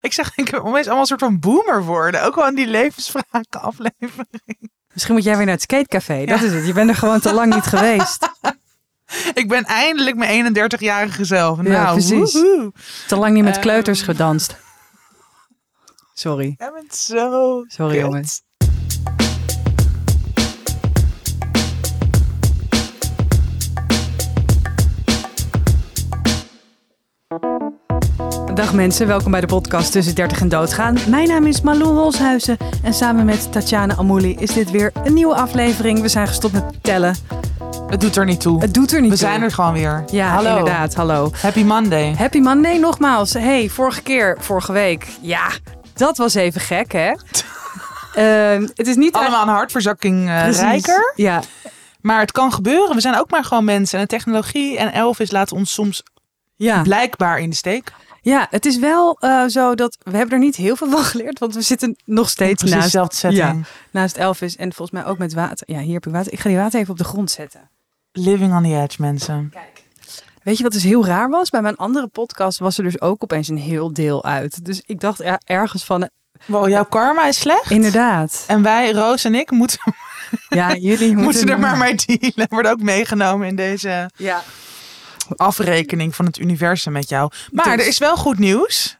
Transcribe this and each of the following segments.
Ik zeg, ik wil opeens allemaal een soort van boomer worden. Ook wel in die levensvragen aflevering. Misschien moet jij weer naar het skatecafé. Dat is het. Je bent er gewoon te lang niet geweest. Ik ben eindelijk mijn 31-jarige zelf. Ja, Nou, precies. woehoe. Te lang niet met Ehm. kleuters gedanst. Sorry. Jij bent zo Sorry, jongens. Dag mensen, welkom bij de podcast Tussen 30 en Doodgaan. Mijn naam is Malou Holshuizen en samen met Tatjana Amouli is dit weer een nieuwe aflevering. We zijn gestopt met tellen. Het doet er niet toe. Het doet er niet We toe. zijn er gewoon weer. Ja, Hallo. inderdaad. Hallo. Happy Monday. Happy Monday nogmaals. Hey, vorige keer, vorige week. Ja, dat was even gek, hè? Ehm, het is niet Allemaal een hartverzakking eh, rijker. Ja, Maar het kan gebeuren. We zijn ook maar gewoon mensen. En de technologie en Elvis laten ons soms ja. blijkbaar in de steek. Ja, het is wel eh, zo dat we hebben er niet heel veel van geleerd, want we zitten nog steeds naast, dezelfde setting. naast Elvis en volgens mij ook met water. Ja, hier heb ik water. Ik ga die water even op de grond zetten. Living on the edge, mensen. Kijk. Weet je wat dus heel raar was? Bij mijn andere podcast was er dus ook opeens een heel deel uit. Dus ik dacht ja, ergens van, eh, Wow, jouw karma is slecht. inderdaad. En wij, Roos en ik, moeten, Ja, jullie moeten, moeten er maar mee dealen. Worden ook meegenomen in deze Ja, afrekening van het universum met jou. Maar Dus- er is wel goed nieuws.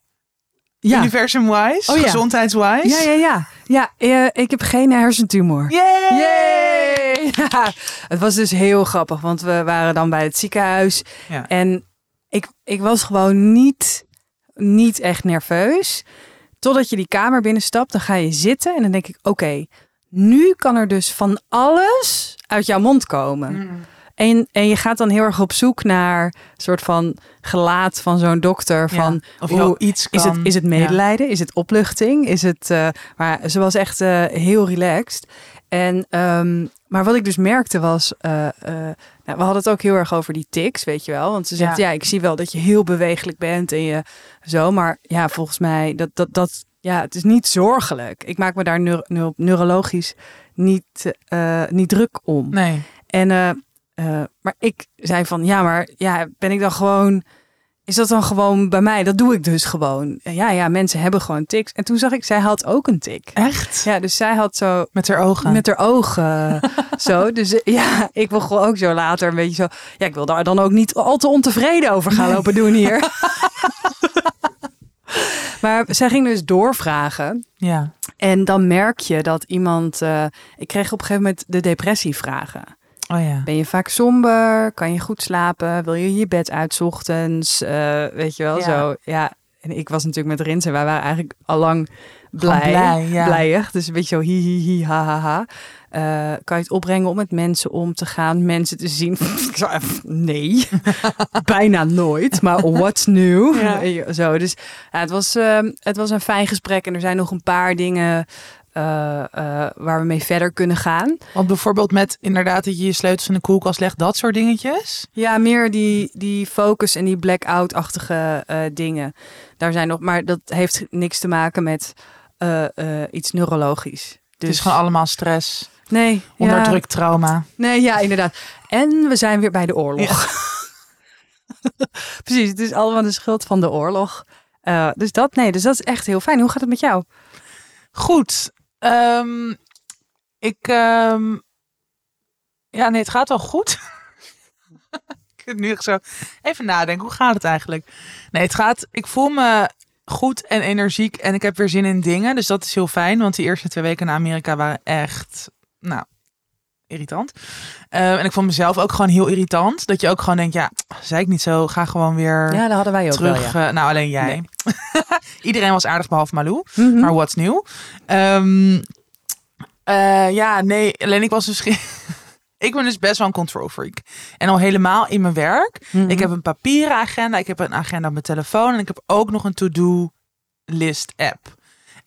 ja. Universum-wise, Oh ja. gezondheidswise. Ja, ja, ja. Ja, eh, ik heb geen hersentumor. Yay! Yay! Ja, het was dus heel grappig, want we waren dan bij het ziekenhuis. Ja. En ik, ik was gewoon niet, niet echt nerveus. Totdat je die kamer binnenstapt, dan ga je zitten en dan denk ik, oké, nu kan er dus van alles uit jouw mond komen. Mm. En, en je gaat dan heel erg op zoek naar een soort van gelaat van zo'n dokter. Van, Ja. Of hoe- iets kan. is, het, is het medelijden? Is het opluchting? Is het, eh, maar ze was echt eh, heel relaxed. En, ehm, maar wat ik dus merkte was, eh, nou, we hadden het ook heel erg over die tics, weet je wel. Want ze zegt, ja. Ja. ik zie wel dat je heel bewegelijk bent en je zo. Maar ja, volgens mij, dat, dat, dat, ja, het is niet zorgelijk. Ik maak me daar neur- neur- neurologisch niet, niet druk om. Nee. En, eh, eh, maar ik zei van, ja, maar ja, ben ik dan gewoon, is dat dan gewoon bij mij? Dat doe ik dus gewoon. Ja, ja, mensen hebben gewoon tics. En toen zag ik, zij had ook een tik. Echt? Ja, dus zij had zo Met haar ogen. met haar ogen zo. Dus eh, ja, ik wil gewoon ook zo later een beetje zo. Ja, ik wil daar dan ook niet al te ontevreden over gaan lopen doen hier. maar zij ging dus doorvragen. Ja. En dan merk je dat iemand. eh, ik kreeg op een gegeven moment de depressievragen. Oh ja. Ben je vaak somber? Kan je goed slapen? Wil je je bed uit 's ochtends? Eh, weet je wel, Ja. zo. Ja, en ik was natuurlijk met Rins en wij waren eigenlijk al lang Gewoon blij. blij, ja. Blijig. Dus een beetje zo hi hi hi ha ha ha. Eh, kan je het opbrengen om met mensen om te gaan, mensen te zien? Nee, bijna nooit. Maar what's new? Ja. Zo, dus ja, het, was, ehm, het was een fijn gesprek en er zijn nog een paar dingen eh, eh, waar we mee verder kunnen gaan. Want bijvoorbeeld met inderdaad dat je je sleutels in de koelkast legt, dat soort dingetjes. Ja, meer die, die focus en die blackout-achtige eh, dingen. Daar zijn nog, maar dat heeft niks te maken met iets neurologisch. Dus Het is gewoon allemaal stress, nee, onderdrukt trauma. Nee, ja, inderdaad. En we zijn weer bij de oorlog. Precies, het is allemaal de schuld van de oorlog. Dus dat, nee, dus dat is echt heel fijn. Hoe gaat het met jou? Goed. Ehm, ik. ehm, ja, nee, het gaat wel goed. ik heb nu zo even nadenken. Hoe gaat het eigenlijk? Nee, het gaat. Ik voel me goed en energiek en ik heb weer zin in dingen. Dus dat is heel fijn. Want die eerste twee weken naar Amerika waren echt. Nou. Irritant. Ehm, en ik vond mezelf ook gewoon heel irritant. Dat je ook gewoon denkt, ja, zei ik niet zo. Ga gewoon weer Ja, dat hadden wij ook terug. wel, ja. eh, nou, alleen jij. Nee. Iedereen was aardig behalve Malou. Mhm. Maar what's nieuw? Ehm, eh, ja, nee. Alleen ik was dus... ik ben dus best wel een control freak. En al helemaal in mijn werk. Mhm. Ik heb een papieren agenda. Ik heb een agenda op mijn telefoon. En ik heb ook nog een to-do list app.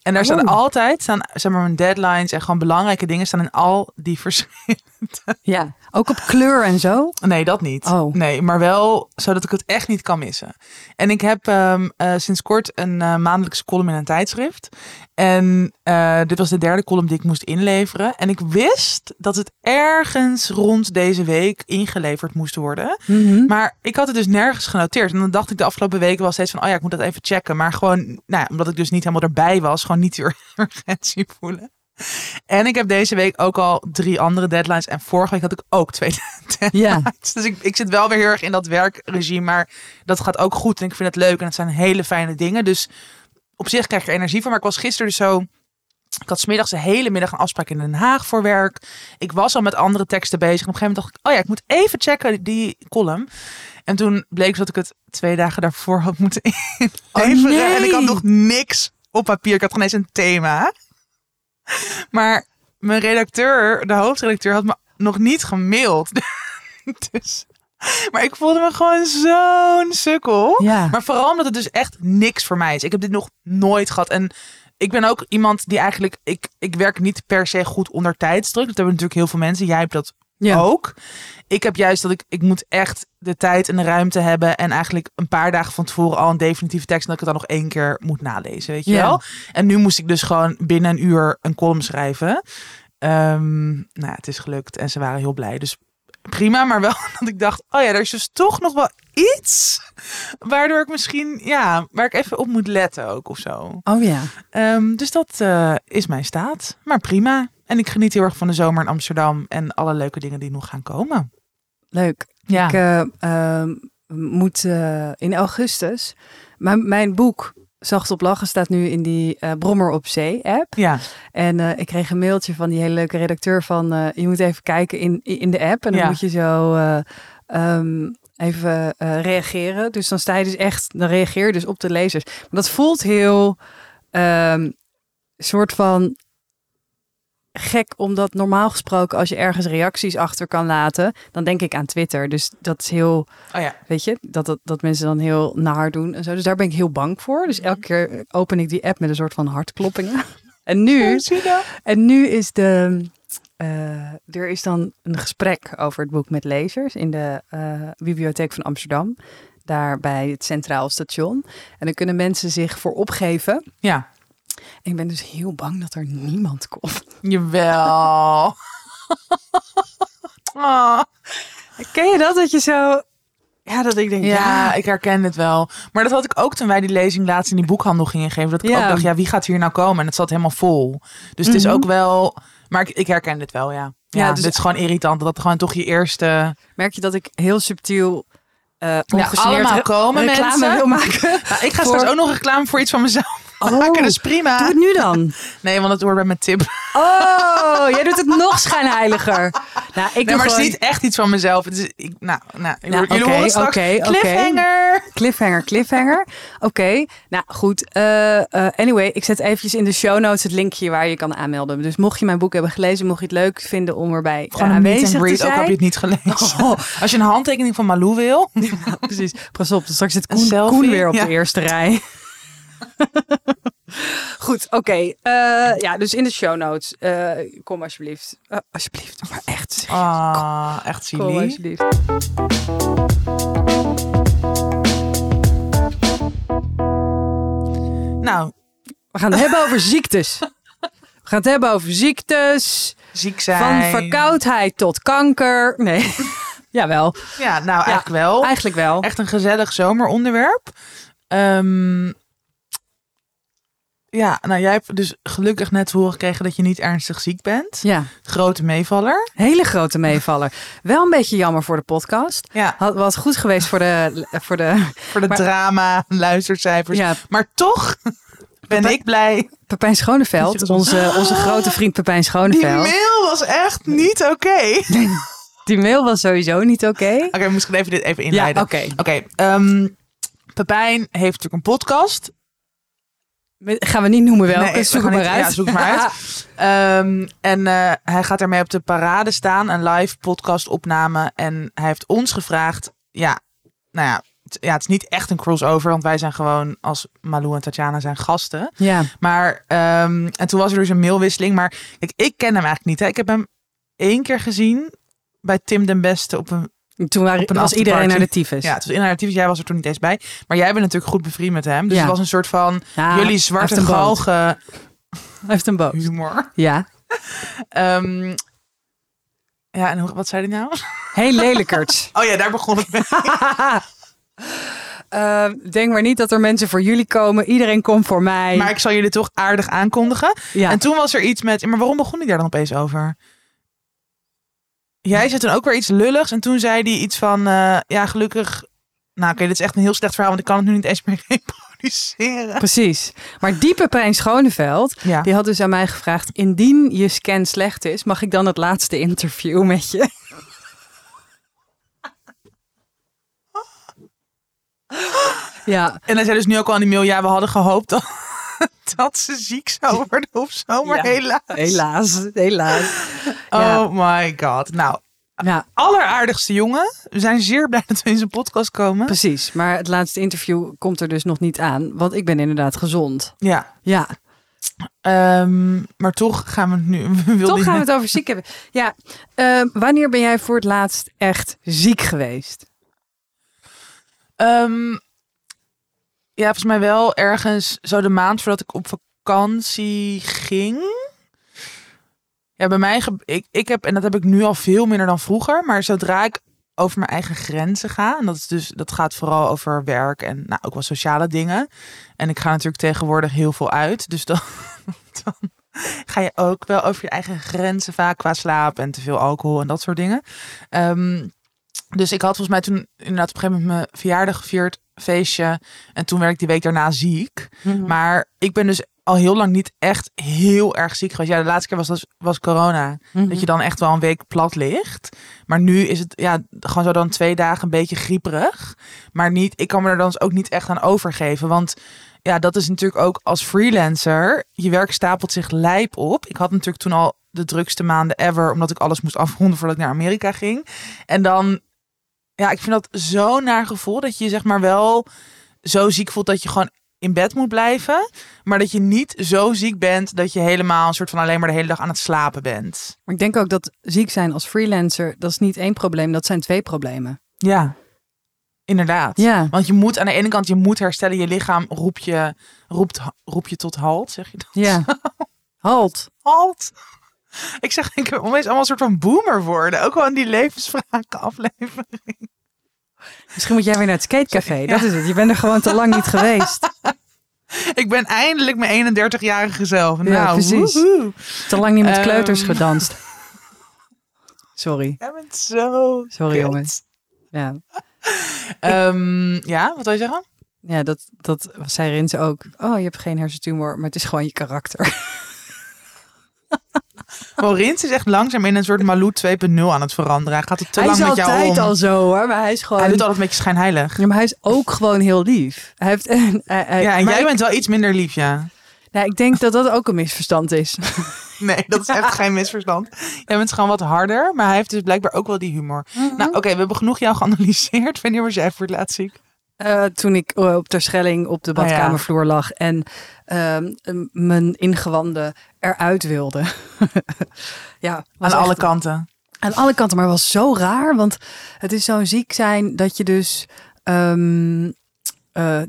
En daar staan altijd, staan, zeg maar, mijn deadlines en gewoon belangrijke dingen staan in al die verschillende Ja, ook op kleur en zo. Nee, dat niet. Oh. Nee, maar wel zodat ik het echt niet kan missen. En ik heb ehm, eh, sinds kort een eh, maandelijkse column in een tijdschrift. En eh, dit was de derde column die ik moest inleveren. En ik wist dat het ergens rond deze week ingeleverd moest worden. Mhm. Maar ik had het dus nergens genoteerd. En dan dacht ik de afgelopen weken wel steeds van... oh ja, ik moet dat even checken. Maar gewoon, nou ja, omdat ik dus niet helemaal erbij was... gewoon niet die urgentie voelen. En ik heb deze week ook al drie andere deadlines. En vorige week had ik ook twee Ja. deadlines. Dus ik, ik zit wel weer heel erg in dat werkregime. Maar dat gaat ook goed. En ik vind het leuk. En het zijn hele fijne dingen. Dus op zich krijg ik er energie van. Maar ik was gisteren dus zo... Ik had smiddags de hele middag een afspraak in Den Haag voor werk. Ik was al met andere teksten bezig. En op een gegeven moment dacht ik, oh ja, ik moet even checken die column. En toen bleek dat ik het twee dagen daarvoor had moeten inleveren. nee. En ik had nog niks op papier. Ik had geen eens een thema. Maar mijn redacteur, de hoofdredacteur, had me nog niet gemaild. dus, maar ik voelde me gewoon zo'n sukkel. Ja. Maar vooral omdat het dus echt niks voor mij is. Ik heb dit nog nooit gehad. En ik ben ook iemand die eigenlijk... Ik, ik werk niet per se goed onder tijdsdruk. Dat hebben natuurlijk heel veel mensen. Jij hebt dat Ja. ook. Ik heb juist dat ik... Ik moet echt de tijd en de ruimte hebben. En eigenlijk een paar dagen van tevoren al een definitieve tekst. En dat ik het dan nog één keer moet nalezen. Weet je Ja. wel? En nu moest ik dus gewoon binnen een uur een column schrijven. Ehm, nou ja, het is gelukt. En ze waren heel blij. Dus prima. Maar wel dat ik dacht... Oh ja, er is dus toch nog wel iets... Waardoor ik misschien... Ja, waar ik even op moet letten ook of zo. Oh ja. Ehm, dus dat eh, is mijn staat. Maar prima. En ik geniet heel erg van de zomer in Amsterdam. En alle leuke dingen die nog gaan komen. Leuk. Ja. Ik eh, ehm, moet eh, in augustus. Mijn, mijn boek Zacht op Lachen staat nu in die eh, Brommer op Zee app. Ja. En ik kreeg een mailtje van die hele leuke redacteur van je moet even kijken in, in de app. En dan Ja. moet je zo eh, ehm, even reageren. Dus dan sta je dus echt, dan reageer je dus op de lezers. Maar dat voelt heel ehm soort van gek, omdat normaal gesproken als je ergens reacties achter kan laten, dan denk ik aan Twitter. Dus dat is heel, Oh ja. weet je, dat, dat, dat mensen dan heel naar doen en zo. Dus daar ben ik heel bang voor. Dus elke keer open ik die app met een soort van hartkloppingen. En nu, en nu is de, eh, er is dan een gesprek over het boek met lezers in de eh, bibliotheek van Amsterdam. Daar bij het Centraal Station. En dan kunnen mensen zich voor opgeven. Ja. En ik ben dus heel bang dat er niemand komt. Jawel. oh. Ken je dat? Dat je zo... Ja, dat ik denk, Ja, ja, ik herken het wel. Maar dat had ik ook toen wij die lezing laatst in die boekhandel gingen geven. Dat ik Ja. ook dacht, ja, wie gaat hier nou komen? En het zat helemaal vol. Dus het is Mhm. ook wel... Maar ik, ik herken dit wel, ja. Ja, Ja, dus- dit is gewoon irritant. Dat het gewoon toch je eerste... merk je dat ik heel subtiel uh, ongegeneerd allemaal re- komen reclame mensen. wil maken. Nou, ik ga Voor- straks ook nog reclame voor iets van mezelf Oh, maken. Dus prima. Doe het nu dan. Nee, want het hoort bij mijn tip. Oh, jij doet het nog schijnheiliger. Nou, ik Nee, doe maar het gewoon is niet echt iets van mezelf. Het is, ik, nou, nou, Nou, jullie horen straks. Cliffhanger. cliffhanger, cliffhanger. Oké, nou goed. Eh, eh, anyway, ik zet eventjes in de show notes het linkje waar je kan aanmelden. Dus mocht je mijn boek hebben gelezen, mocht je het leuk vinden om erbij eh, Gewoon aanwezig te greet, ook zijn. heb je het niet gelezen. Oh. Als je een handtekening van Malou wil. Ja, precies. Pas op, straks zit Koen, Koen weer op ja. de eerste rij. Goed, oké. Eh, ja, dus in de show notes. eh, kom alsjeblieft. Eh, alsjeblieft, maar echt. Ah, echt Kom silly. alsjeblieft. Nou, We gaan het hebben over ziektes. We gaan het hebben over ziektes. ziek zijn. Van verkoudheid tot kanker. Nee, jawel. Ja, nou eigenlijk wel. Eigenlijk wel. Echt een gezellig zomeronderwerp. Ehm, ja, nou jij hebt dus gelukkig net te horen gekregen dat je niet ernstig ziek bent. Ja, Grote meevaller. hele grote meevaller. Wel een beetje jammer voor de podcast. Ja, Had, was goed geweest voor de... Voor de voor de Maar- drama, luistercijfers. ja, Maar toch ben Pepijn- ik blij. Pepijn Schoneveld, onze, onze grote vriend Pepijn Die Schoneveld. mail was echt niet oké. Oké, Die mail was sowieso niet oké. we moesten even dit even Ja, inleiden. oké. Oké, ehm, Pepijn heeft natuurlijk een podcast. Gaan we niet noemen welke, Nee, zoek maar niet- uit. Ja, zoek maar uit. En eh, hij gaat daarmee op de parade staan, een live podcast opname. En hij heeft ons gevraagd, ja, nou ja, het, ja, het is niet echt een crossover, want wij zijn gewoon als Malou en Tatjana zijn gasten. Ja, Maar, ehm, en toen was er dus een mailwisseling. Maar kijk, ik ken hem eigenlijk niet. Hè. Ik heb hem één keer gezien bij Tim den Beste op een... Toen waren, was iedereen naar de tyfus. Ja, het was in narratief. Jij was er toen niet eens bij. Maar jij bent natuurlijk goed bevriend met hem. Dus Ja. het was een soort van Ja, jullie zwarte galgen Hij heeft een boot. humor. Ja. Ehm, ja, en hoe- wat zei hij nou? Heel lelijkerts. Oh ja, daar begon het mee. Eh, denk maar niet dat er mensen voor jullie komen. Iedereen komt voor mij. Maar ik zal jullie toch aardig aankondigen. ja. En toen was er iets met... Maar waarom begon ik daar dan opeens over? Jij zei toen ook weer iets lulligs. En toen zei hij iets van... eh, ja, gelukkig... Nou, oké, dit is echt een heel slecht verhaal. Want ik kan het nu niet eens meer reproduceren. Precies. Maar diepe Pijn Schoneveld, Ja. die had dus aan mij gevraagd... indien je scan slecht is, mag ik dan het laatste interview met je? Ja, En hij zei dus nu ook al in die mail... Ja, we hadden gehoopt dat, dat ze ziek zou worden of zo. Maar Ja. helaas. helaas, helaas. Ja. Oh my god. Nou, Ja, alleraardigste jongen. We zijn zeer blij dat we in zijn podcast komen. precies. Maar het laatste interview komt er dus nog niet aan, want ik ben inderdaad gezond. Ja. Ja, Ehm, maar toch gaan we het nu... We wilden toch gaan we het over ziek hebben. Ja, eh, wanneer ben jij voor het laatst echt ziek geweest? Ehm, ja, volgens mij wel ergens zo de maand voordat ik op vakantie ging. Ja, bij mij, ik, ik heb, en dat heb ik nu al veel minder dan vroeger, maar zodra ik over mijn eigen grenzen ga, en dat, is dus, dat gaat vooral over werk en nou, ook wel sociale dingen. En ik ga natuurlijk tegenwoordig heel veel uit, dus dan, dan ga je ook wel over je eigen grenzen vaak qua slaap en te veel alcohol en dat soort dingen. Ehm, dus ik had volgens mij toen inderdaad op een gegeven moment mijn verjaardag gevierd, feestje. En toen werd ik die week daarna ziek. Maar ik ben dus al heel lang niet echt heel erg ziek geweest. Ja, de laatste keer was, dat, was corona. Mhm. Dat je dan echt wel een week plat ligt. Maar nu is het ja, gewoon zo dan twee dagen een beetje grieperig. Maar niet, ik kan me er dan dus ook niet echt aan overgeven. Want ja, dat is natuurlijk ook als freelancer. Je werk stapelt zich lijp op. Ik had natuurlijk toen al de drukste maanden ever. Omdat ik alles moest afronden voordat ik naar Amerika ging. En dan, ja, ik vind dat zo'n naar gevoel. Dat je zeg maar wel zo ziek voelt dat je gewoon in bed moet blijven. Maar dat je niet zo ziek bent dat je helemaal een soort van alleen maar de hele dag aan het slapen bent. Maar ik denk ook dat ziek zijn als freelancer, dat is niet één probleem, dat zijn twee problemen. Ja, inderdaad. Ja. Want je moet aan de ene kant, je moet herstellen. Je lichaam roep je, roept, roep je tot halt, zeg je dat? Ja. Halt. Halt. Ik zeg, ik wil opeens allemaal een soort van boomer worden. Ook wel in die levensvragen aflevering. Misschien moet jij weer naar het skatecafé. Dat is het. Je bent er gewoon te lang niet geweest. Ik ben eindelijk mijn 31-jarige zelf. Ja, Nou, precies. woehoe. Te lang niet met Ehm. kleuters gedanst. Sorry. Jij bent zo Sorry, kut. jongens. Ja, Ehm, ja, wat wil je zeggen? ja dat, dat zei Rins ook. Oh, je hebt geen hersentumor, maar het is gewoon je karakter. Maurins is echt langzaam in een soort Malou 2.0 aan het veranderen. Hij gaat het te hij lang is met jou altijd om. al zo hoor, maar hij is gewoon... Hij doet altijd een beetje schijnheilig. Ja, maar hij is ook gewoon heel lief. Hij heeft, hij- hij- Ja, en jij ik, bent wel iets minder lief, ja. nou, ik denk dat dat ook een misverstand is. Nee, dat is echt geen misverstand. Jij bent gewoon wat harder, maar hij heeft dus blijkbaar ook wel die humor. Mhm. Nou, oké, we hebben genoeg jou geanalyseerd. Wanneer was jij voor het laatst ziek? Eh, toen ik eh, op Terschelling op de Oh badkamervloer lag en ehm, mijn ingewanden eruit wilde. ja, Aan alle echt- kanten. Aan alle kanten, maar was zo raar, want het is zo'n ziek zijn dat je dus ehm, eh,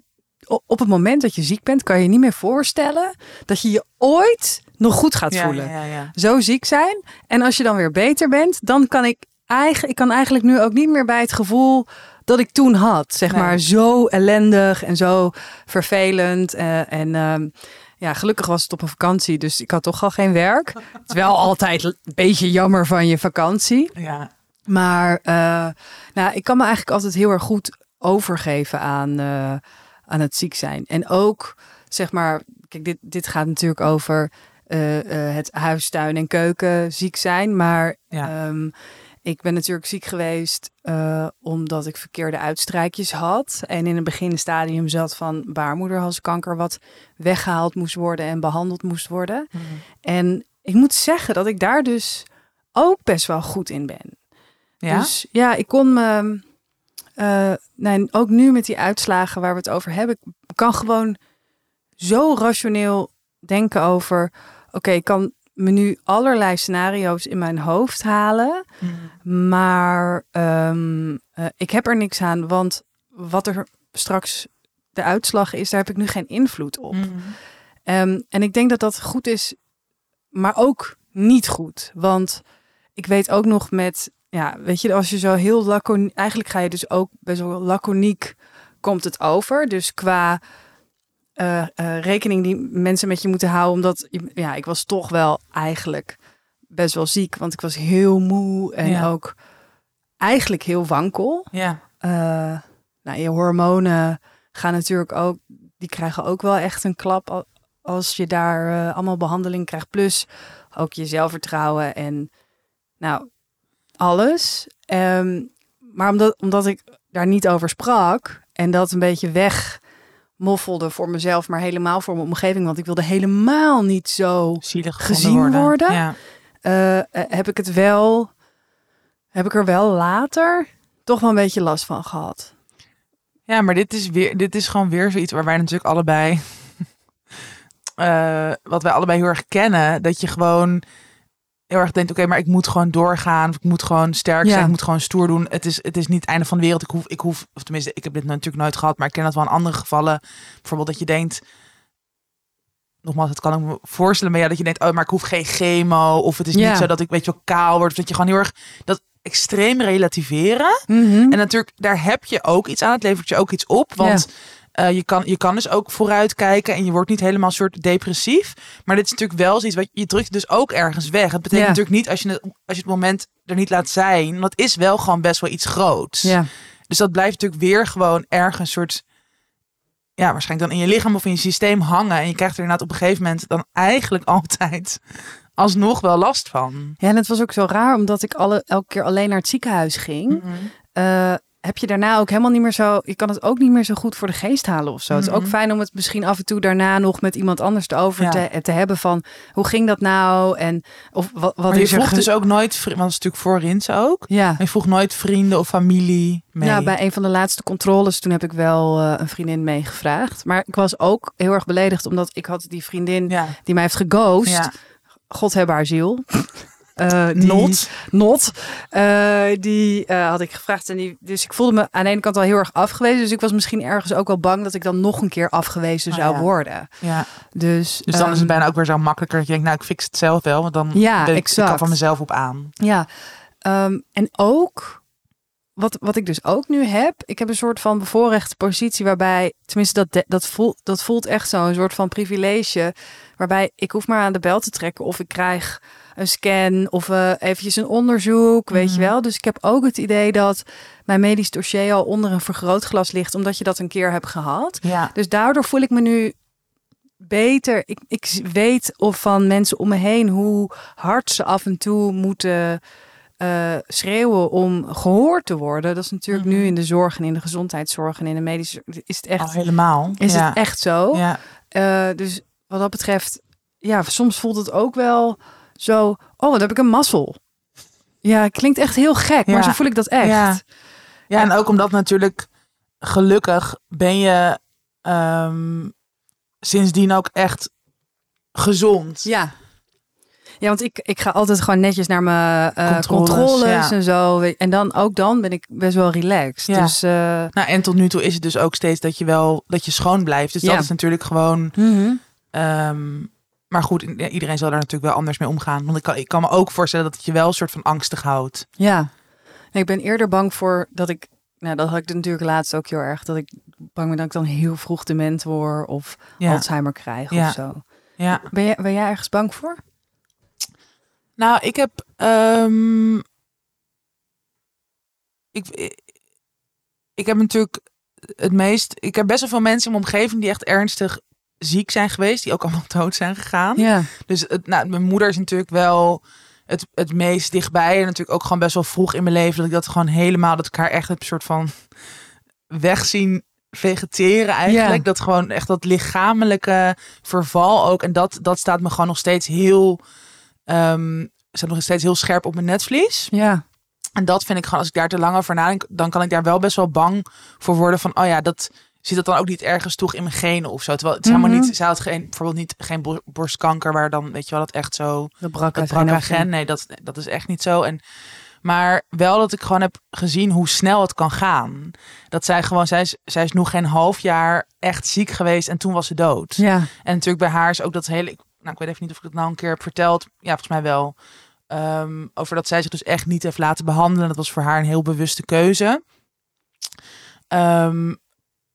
op het moment dat je ziek bent, kan je niet meer voorstellen dat je je ooit nog goed gaat voelen. ja, ja. Zo ziek zijn. En als je dan weer beter bent, dan kan ik eigenlijk, ik kan eigenlijk nu ook niet meer bij het gevoel dat ik toen had. Zeg Nee. maar zo ellendig en zo vervelend. eh, en ehm, ja, gelukkig was het op een vakantie, dus ik had toch al geen werk. Het is wel altijd een beetje jammer van je vakantie. ja. Maar eh, nou, ik kan me eigenlijk altijd heel erg goed overgeven aan, eh, aan het ziek zijn. En ook, zeg maar, kijk, dit, dit gaat natuurlijk over eh, het huis, tuin en keuken ziek zijn. Maar Ja. ehm, ik ben natuurlijk ziek geweest eh, omdat ik verkeerde uitstrijkjes had. En in een beginstadium zat van baarmoederhalskanker wat weggehaald moest worden en behandeld moest worden. En ik moet zeggen dat ik daar dus ook best wel goed in ben. Ja? Dus ja, ik kon me. nee, ook nu met die uitslagen waar we het over hebben, ik kan gewoon zo rationeel denken over. Oké, ik kan me nu allerlei scenario's in mijn hoofd halen. Maar ehm, eh, ik heb er niks aan, want wat er straks de uitslag is, daar heb ik nu geen invloed op. Mhm. Ehm, en ik denk dat dat goed is, maar ook niet goed. Want ik weet ook nog met, ja, weet je, als je zo heel laconiek, eigenlijk ga je dus ook best wel laconiek komt het over. Dus qua eh, eh, rekening die mensen met je moeten houden, omdat, ja, ik was toch wel eigenlijk best wel ziek, want ik was heel moe en Ja. ook eigenlijk heel wankel. Ja. Eh, nou, je hormonen gaan natuurlijk ook, die krijgen ook wel echt een klap al- als je daar allemaal behandeling krijgt. Plus ook je zelfvertrouwen en nou, alles. Ehm, maar omdat, omdat ik daar niet over sprak en dat een beetje wegmoffelde voor mezelf, maar helemaal voor mijn omgeving, want ik wilde helemaal niet zo Zielig Gezien worden? Ja. eh, eh, heb ik het wel, heb ik er wel later toch wel een beetje last van gehad. Ja, maar dit is, weer, dit is gewoon weer zoiets waar wij natuurlijk allebei... eh, wat wij allebei heel erg kennen. Dat je gewoon heel erg denkt... Oké, maar ik moet gewoon doorgaan. Of ik moet gewoon sterk zijn. Ja. Ik moet gewoon stoer doen. Het is, het is niet het einde van de wereld. Ik hoef, ik hoef... Of tenminste, ik heb dit natuurlijk nooit gehad. Maar ik ken dat wel in andere gevallen. Bijvoorbeeld dat je denkt... Nogmaals, het kan ik me voorstellen. Maar ja, dat je denkt... Oh, maar ik hoef geen chemo. Of het is Ja. niet zo dat ik weet je wel kaal word. Of dat je gewoon heel erg... Dat extreem relativeren. Mhm. En natuurlijk, daar heb je ook iets aan. Het levert je ook iets op. Want eh, je, kan, je kan dus ook vooruit kijken. En je wordt niet helemaal soort depressief. Maar dit is natuurlijk wel zoiets wat je drukt dus ook ergens weg. Het betekent Ja. natuurlijk niet als je, het, als je het moment er niet laat zijn. Want het is wel gewoon best wel iets groots. Ja, Dus dat blijft natuurlijk weer gewoon ergens soort. Ja, waarschijnlijk dan in je lichaam of in je systeem hangen. En je krijgt er inderdaad op een gegeven moment dan eigenlijk altijd alsnog wel last van. ja, en het was ook zo raar, omdat ik alle, elke keer alleen naar het ziekenhuis ging. eh, heb je daarna ook helemaal niet meer zo. Je kan het ook niet meer zo goed voor de geest halen of zo. Het is ook Mhm. fijn om het misschien af en toe daarna nog met iemand anders erover Ja. te, te hebben van hoe ging dat nou en of wat, wat Maar je is er vroeg dus ook nooit, want dat is natuurlijk voor Rins ook. ja. Je vroeg nooit vrienden of familie mee. Ja, bij een van de laatste controles toen heb ik wel eh, een vriendin meegevraagd. Maar ik was ook heel erg beledigd omdat ik had die vriendin ja. die mij heeft geghost. ja. God heb haar ziel. Eh, die- Not. Not. Eh, die eh, had ik gevraagd. En die, dus ik voelde me aan de ene kant al heel erg afgewezen. Dus ik was misschien ergens ook wel bang dat ik dan nog een keer afgewezen Oh, zou ja. worden. Ja. Dus, Dus dan is ehm, het bijna ook weer zo makkelijker dat je denkt, nou ik fix het zelf wel. Want dan Ja, ik, ik kan van mezelf op aan. Ja, ehm, en ook wat, wat ik dus ook nu heb, ik heb een soort van bevoorrechte positie waarbij, tenminste dat, de- dat, voelt, dat voelt echt zo, een soort van privilege, waarbij ik hoef maar aan de bel te trekken of ik krijg een scan of eh eventjes een onderzoek, weet je Mhm. wel. Dus ik heb ook het idee dat mijn medisch dossier al onder een vergrootglas ligt, omdat je dat een keer hebt gehad. Ja. Dus daardoor voel ik me nu beter. Ik, ik weet of van mensen om me heen hoe hard ze af en toe moeten eh, schreeuwen om gehoord te worden. Dat is natuurlijk Mhm. nu in de zorg en in de gezondheidszorg en in de medische is het echt, Al helemaal. is ja. het echt zo. Ja. Eh, dus wat dat betreft, ja, soms voelt het ook wel zo. Oh, wat heb ik een mazzel. Ja, klinkt echt heel gek, maar Ja. zo voel ik dat echt. Ja. ja, en ook omdat natuurlijk gelukkig ben je ehm, sindsdien ook echt gezond. Ja. Ja, want ik, ik ga altijd gewoon netjes naar mijn eh, Controles, controles, ja. en zo. En dan ook dan ben ik best wel relaxed. Ja. Dus eh, Nou, en tot nu toe is het dus ook steeds dat je wel dat je schoon blijft. Dus Ja. dat is natuurlijk gewoon. mhm. ehm, maar goed, iedereen zal daar natuurlijk wel anders mee omgaan. Want ik kan, ik kan me ook voorstellen dat het je wel een soort van angstig houdt. ja. Nee, ik ben eerder bang voor dat ik. Nou, dat had ik natuurlijk laatst ook heel erg. Dat ik bang ben dat ik dan heel vroeg dement word of Ja. Alzheimer krijg Ja. of zo. ja. Ben jij, ben jij ergens bang voor? Nou, ik heb. ehm, ik, ik heb natuurlijk het meest. Ik heb best wel veel mensen in mijn omgeving die echt ernstig ziek zijn geweest, die ook allemaal dood zijn gegaan. Ja. Dus het, nou, mijn moeder is natuurlijk wel het, het meest dichtbij. En natuurlijk ook gewoon best wel vroeg in mijn leven dat ik dat gewoon helemaal, dat ik haar echt een soort van wegzien vegeteren eigenlijk. Ja. Dat gewoon echt dat lichamelijke verval ook. En dat, dat staat me gewoon nog steeds heel, ehm staat nog steeds heel scherp op mijn netvlies. Ja. En dat vind ik gewoon, als ik daar te lang over nadenk, dan kan ik daar wel best wel bang voor worden van, oh ja, dat, zit dat dan ook niet ergens toch in mijn genen of zo. Terwijl het is helemaal Mhm. niet, ze had geen, bijvoorbeeld niet geen bo- borstkanker waar dan, weet je wel, dat echt zo Dat brak het BRCA-gen. Nee, dat, dat is echt niet zo. En, maar wel dat ik gewoon heb gezien hoe snel het kan gaan. Dat zij gewoon, zij is, zij is nog geen half jaar echt ziek geweest en toen was ze dood. Ja. En natuurlijk bij haar is ook dat hele, nou ik weet even niet of ik het nou een keer heb verteld. Ja, volgens mij wel. Ehm, over dat zij zich dus echt niet heeft laten behandelen. Dat was voor haar een heel bewuste keuze. Ehm,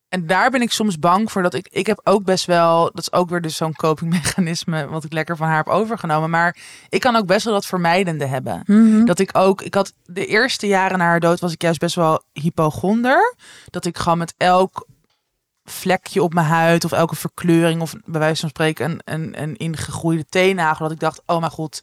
en daar ben ik soms bang voor dat ik, ik heb ook best wel, dat is ook weer dus zo'n copingmechanisme wat ik lekker van haar heb overgenomen. Maar ik kan ook best wel dat vermijdende hebben. Mhm. Dat ik ook, ik had de eerste jaren na haar dood was ik juist best wel hypochonder. Dat ik gewoon met elk vlekje op mijn huid of elke verkleuring of bij wijze van spreken een, een, een ingegroeide teennagel. Dat ik dacht, oh mijn god,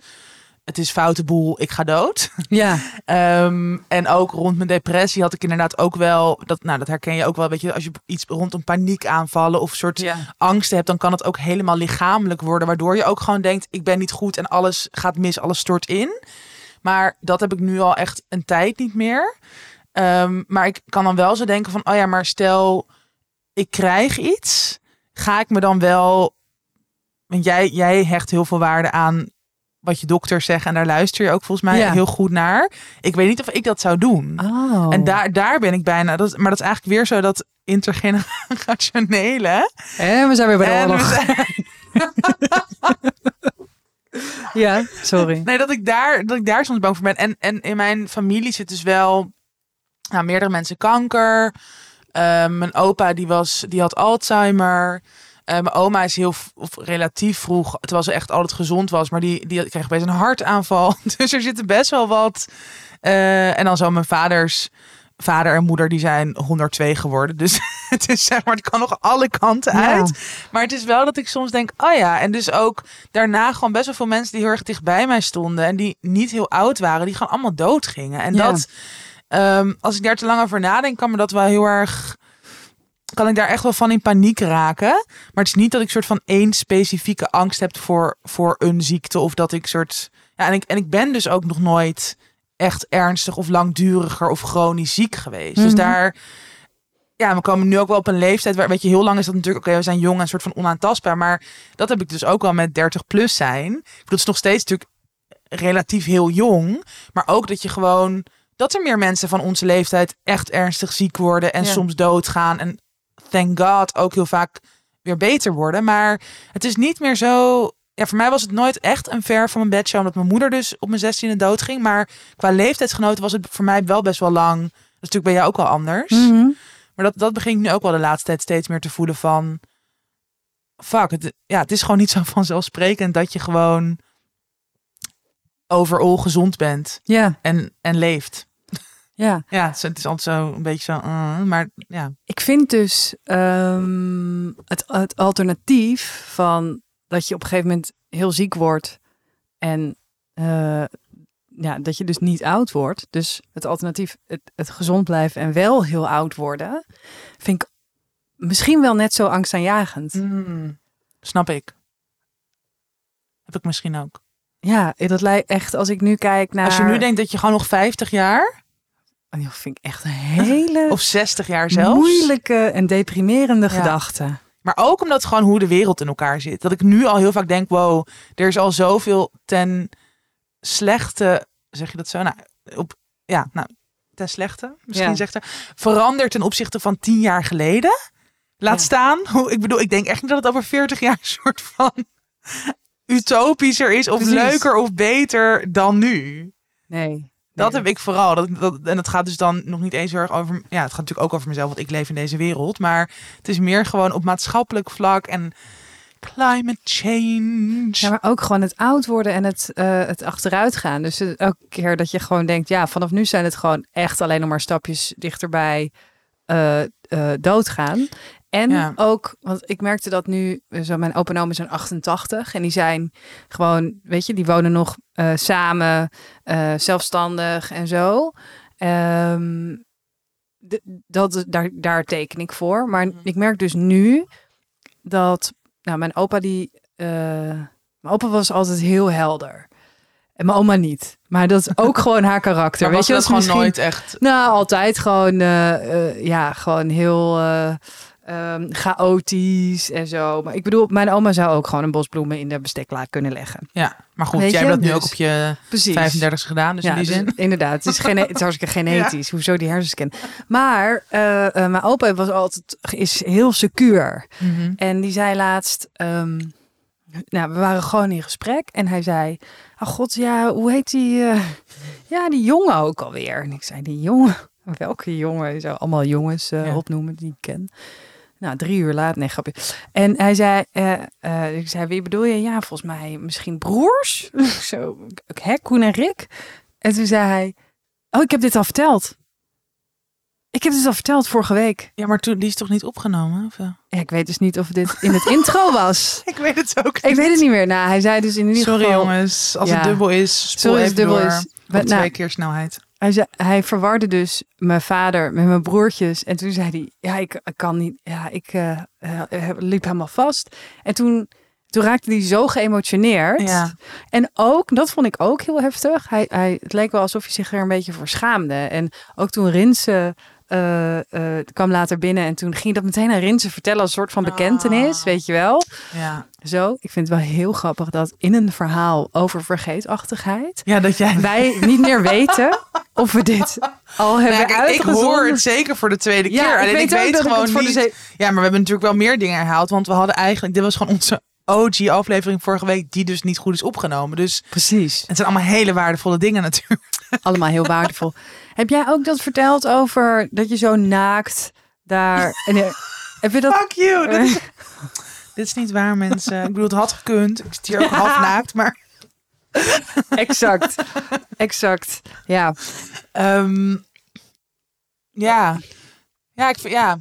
het is foute boel, ik ga dood. Ja. Ehm, en ook rond mijn depressie had ik inderdaad ook wel, dat, nou dat herken je ook wel, weet je, als je iets rondom paniek aanvallen of soort Ja. angsten hebt, dan kan het ook helemaal lichamelijk worden. Waardoor je ook gewoon denkt, ik ben niet goed en alles gaat mis, alles stort in. Maar dat heb ik nu al echt een tijd niet meer. Ehm, maar ik kan dan wel zo denken van, oh ja, maar stel ik krijg iets, ga ik me dan wel... Want jij, jij hecht heel veel waarde aan wat je dokters zeggen en daar luister je ook volgens mij Ja. heel goed naar. Ik weet niet of ik dat zou doen. Oh. En daar, daar ben ik bijna. Dat, maar dat is eigenlijk weer zo dat intergenerationele. En we zijn weer bij de oorlog. zijn- Ja, sorry. nee, dat ik, daar, dat ik daar soms bang voor ben. En, en in mijn familie zit dus wel nou, meerdere mensen kanker. Eh, mijn opa die was, die had Alzheimer. Eh, mijn oma is heel of relatief vroeg, terwijl ze echt altijd gezond was, maar die, die kreeg opeens een hartaanval. Dus er zitten best wel wat. Eh, en dan zo mijn vaders vader en moeder, die zijn 102 geworden. Dus het is zeg maar, het kan nog alle kanten Ja. uit. Maar het is wel dat ik soms denk, oh ja. En dus ook daarna gewoon best wel veel mensen die heel erg dichtbij mij stonden. En die niet heel oud waren. Die gewoon allemaal dood gingen. En Ja. dat, ehm, als ik daar te lang over nadenk, kan me dat wel heel erg... Kan ik daar echt wel van in paniek raken. Maar het is niet dat ik soort van één specifieke angst heb voor, voor een ziekte. Of dat ik soort... Ja, en ik, en ik ben dus ook nog nooit echt ernstig of langduriger of chronisch ziek geweest. Dus Mhm. daar ja, we komen nu ook wel op een leeftijd waar, weet je, heel lang is dat natuurlijk, oké, we zijn jong en soort van onaantastbaar, maar dat heb ik dus ook wel met 30 plus zijn. Ik bedoel, het is nog steeds natuurlijk relatief heel jong, maar ook dat je gewoon, dat er meer mensen van onze leeftijd echt ernstig ziek worden en Ja. soms doodgaan en thank god ook heel vaak weer beter worden, maar het is niet meer zo. Ja, voor mij was het nooit echt een ver van mijn bedshow, omdat mijn moeder dus op mijn 16e dood ging. Maar qua leeftijdsgenoten was het voor mij wel best wel lang. Dat is natuurlijk bij jou ook wel anders. Mhm. Maar dat, dat begin ik nu ook wel de laatste tijd steeds meer te voelen van... Fuck, het, ja, het is gewoon niet zo vanzelfsprekend dat je gewoon overal gezond bent Ja, en, en leeft. Ja. Ja, het is, altijd zo een beetje zo... uh, maar ja. Ik vind dus ehm, het, het alternatief van dat je op een gegeven moment heel ziek wordt en eh, ja, dat je dus niet oud wordt. Dus het alternatief, het, het gezond blijven en wel heel oud worden, vind ik misschien wel net zo angstaanjagend. Mm, snap ik. Heb ik misschien ook. Ja, dat lijkt echt als ik nu kijk naar. Als je nu denkt dat je gewoon nog 50 jaar... Oh, dat vind ik echt een hele Of 60 jaar zelfs... moeilijke en deprimerende Ja. gedachte. Maar ook omdat gewoon hoe de wereld in elkaar zit. Dat ik nu al heel vaak denk, wow, er is al zoveel ten slechte, zeg je dat zo? Nou, op, ja, nou, ten slechte, misschien Ja. zegt er, veranderd ten opzichte van tien jaar geleden. Laat Ja. staan, hoe, ik bedoel, ik denk echt niet dat het over 40 jaar een soort van utopischer is of Precies. leuker of beter dan nu. Nee. Dat heb ik vooral. Dat, dat, en het gaat dus dan nog niet eens heel erg over. Ja, het gaat natuurlijk ook over mezelf, want ik leef in deze wereld. Maar het is meer gewoon op maatschappelijk vlak en climate change. Ja, maar ook gewoon het oud worden en het, eh, het achteruit gaan. Dus elke keer dat je gewoon denkt, ja, vanaf nu zijn het gewoon echt alleen nog maar stapjes dichterbij eh, doodgaan. En Ja. ook, want ik merkte dat nu, eh, zo mijn opa en oma zijn 88 en die zijn gewoon, weet je, die wonen nog eh, samen, eh, zelfstandig en zo. D- dat, daar, daar teken ik voor. Maar Mhm. ik merk dus nu dat, nou, mijn opa die, mijn opa was altijd heel helder. En mijn oma niet. Maar dat is ook gewoon haar karakter. maar weet was je, dat is gewoon nooit echt. nou, altijd gewoon, ja, gewoon heel, ehm, chaotisch en zo. Maar ik bedoel, mijn oma zou ook gewoon een bos bloemen in de besteklaak kunnen leggen. Ja, maar goed, Weet jij je? hebt dat nu Dus- ook op je Precies. 35 gedaan, dus ja, in die dus zin. inderdaad. Het is, gene het is hartstikke genetisch. Hoezo die hersenscan? Maar eh, eh, mijn opa was altijd is heel secuur. Mhm. En die zei laatst, ehm, nou, we waren gewoon in gesprek en hij zei, oh god, ja, hoe heet die, eh, ja, die jongen ook alweer. En ik zei, die jongen, welke jongen? Zou allemaal jongens Ja. opnoemen die ik ken. Nou, drie uur later, nee, grapje. En hij zei, eh, eh, ik zei, wie bedoel je? Ja, volgens mij misschien broers. Zo, hè, Koen en Rick. En toen zei hij, oh, ik heb dit al verteld. Ik heb dit al verteld vorige week. Ja, maar toen, die is toch niet opgenomen? Of? Ja, ik weet dus niet of dit in het intro was. Ik weet het ook Ik weet het niet meer. Nou, hij zei dus in ieder Sorry geval... jongens, als Ja. het dubbel is, spoel Sorry als even dubbel door is. op Maar, twee nou, keer snelheid. Hij, zei, hij verwarde dus mijn vader met mijn broertjes. En toen zei hij, ja, ik, ik kan niet... Ja, ik eh, eh, liep helemaal vast. En toen, toen raakte hij zo geëmotioneerd. Ja. En ook, dat vond ik ook heel heftig. Hij, hij, het leek wel alsof hij zich er een beetje voor schaamde. En ook toen Rinse eh, kwam later binnen en toen ging dat meteen aan Rinse vertellen als een soort van bekentenis, Ah. weet je wel. Ja. Zo, ik vind het wel heel grappig dat in een verhaal over vergeetachtigheid ja, dat jij... wij niet meer weten of we dit al hebben Nou, kijk, ik hoor het zeker voor de tweede keer. Ja, ik Alleen weet ik gewoon het voor de niet... Ja, maar we hebben natuurlijk wel meer dingen herhaald. Want we hadden eigenlijk... Dit was gewoon onze OG-aflevering vorige week... die dus niet goed is opgenomen. Dus Precies, het zijn allemaal hele waardevolle dingen natuurlijk. Allemaal heel waardevol. Heb jij ook dat verteld over dat je zo naakt daar... En, eh, heb je dat... Fuck you! Dit is, dit is niet waar, mensen. Ik bedoel, het had gekund. Ik zit hier ook half naakt, maar... Exact, exact. Ja, Ehm, ja. Ja, ik, ja.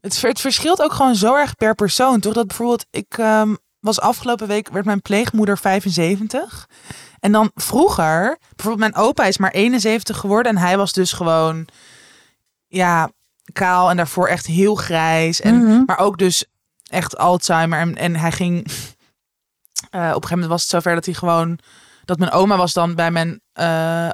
Het, het verschilt ook gewoon zo erg per persoon, toch? Dat bijvoorbeeld, ik ehm, was afgelopen week, werd mijn pleegmoeder 75. En dan vroeger, bijvoorbeeld mijn opa is maar 71 geworden. En hij was dus gewoon, ja, kaal en daarvoor echt heel grijs. En, Mhm. Maar ook dus echt Alzheimer. En, en hij ging, eh, op een gegeven moment was het zover dat hij gewoon, dat mijn oma was dan bij mijn eh, eh,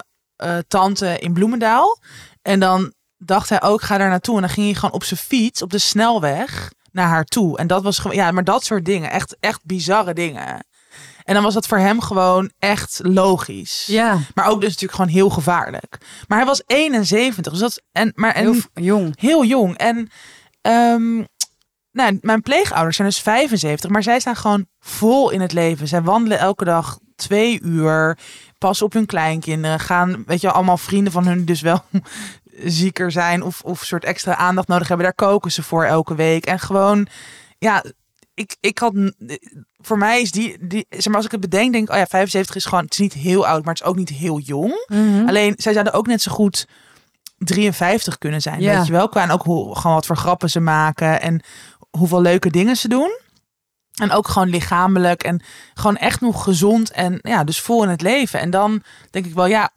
tante in Bloemendaal. En dan dacht hij ook, ga daar naartoe. En dan ging hij gewoon op zijn fiets, op de snelweg, naar haar toe. En dat was gewoon, ja, maar dat soort dingen. Echt, echt bizarre dingen. En dan was dat voor hem gewoon echt logisch. ja. Maar ook dus natuurlijk gewoon heel gevaarlijk. Maar hij was 71. Dus dat, en, maar, en, Heel jong. heel jong. En ehm, nou, mijn pleegouders zijn dus 75, maar zij staan gewoon vol in het leven. Zij wandelen elke dag twee uur, passen op hun kleinkinderen, gaan, weet je, allemaal vrienden van hun dus wel zieker zijn of, of soort extra aandacht nodig hebben. Daar koken ze voor elke week. En gewoon, ja, ik, ik had, voor mij is die, die, zeg maar, als ik het bedenk, denk ik, oh ja, 75 is gewoon, het is niet heel oud, maar het is ook niet heel jong. Mhm. Alleen, zij zouden ook net zo goed 53 kunnen zijn, Ja. weet je wel. Qua en ook hoe, gewoon wat voor grappen ze maken en hoeveel leuke dingen ze doen. En ook gewoon lichamelijk en gewoon echt nog gezond en ja, dus vol in het leven. En dan denk ik wel, ja,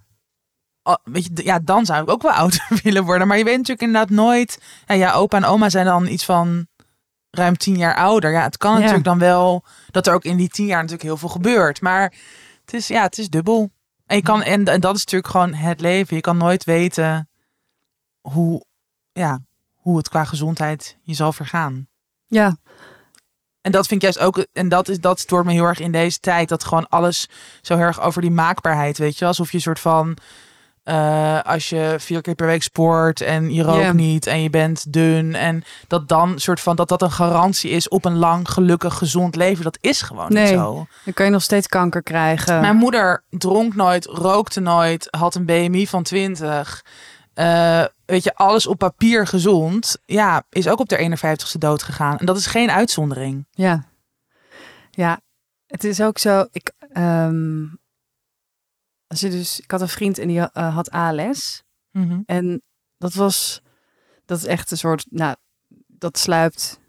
weet je, ja, dan zou ik ook wel oud willen worden. Maar je weet natuurlijk inderdaad nooit. Ja, ja, opa en oma zijn dan iets van ruim tien jaar ouder. Ja, het kan Ja. natuurlijk dan wel dat er ook in die tien jaar natuurlijk heel veel gebeurt. Maar het is, ja, het is dubbel. En, je kan, en, en dat is natuurlijk gewoon het leven. Je kan nooit weten hoe, ja, hoe het qua gezondheid je zal vergaan. Ja, En dat vind ik juist ook, en dat, is, dat stoort me heel erg in deze tijd, dat gewoon alles zo heel erg over die maakbaarheid, weet je, alsof je een soort van, eh, als je vier keer per week sport en je rookt niet en je bent dun en dat dan soort van, dat dat een garantie is op een lang, gelukkig, gezond leven, dat is gewoon Nee. niet zo. dan kan je nog steeds kanker krijgen. Mijn moeder dronk nooit, rookte nooit, had een BMI van 20. Eh, weet je, alles op papier gezond. Ja, is ook op de 51ste dood gegaan. En dat is geen uitzondering. Ja. Ja, het is ook zo. Ik, ehm, als je dus, ik had een vriend en die eh, had ALS. En dat was, dat is echt een soort, nou, dat sluipt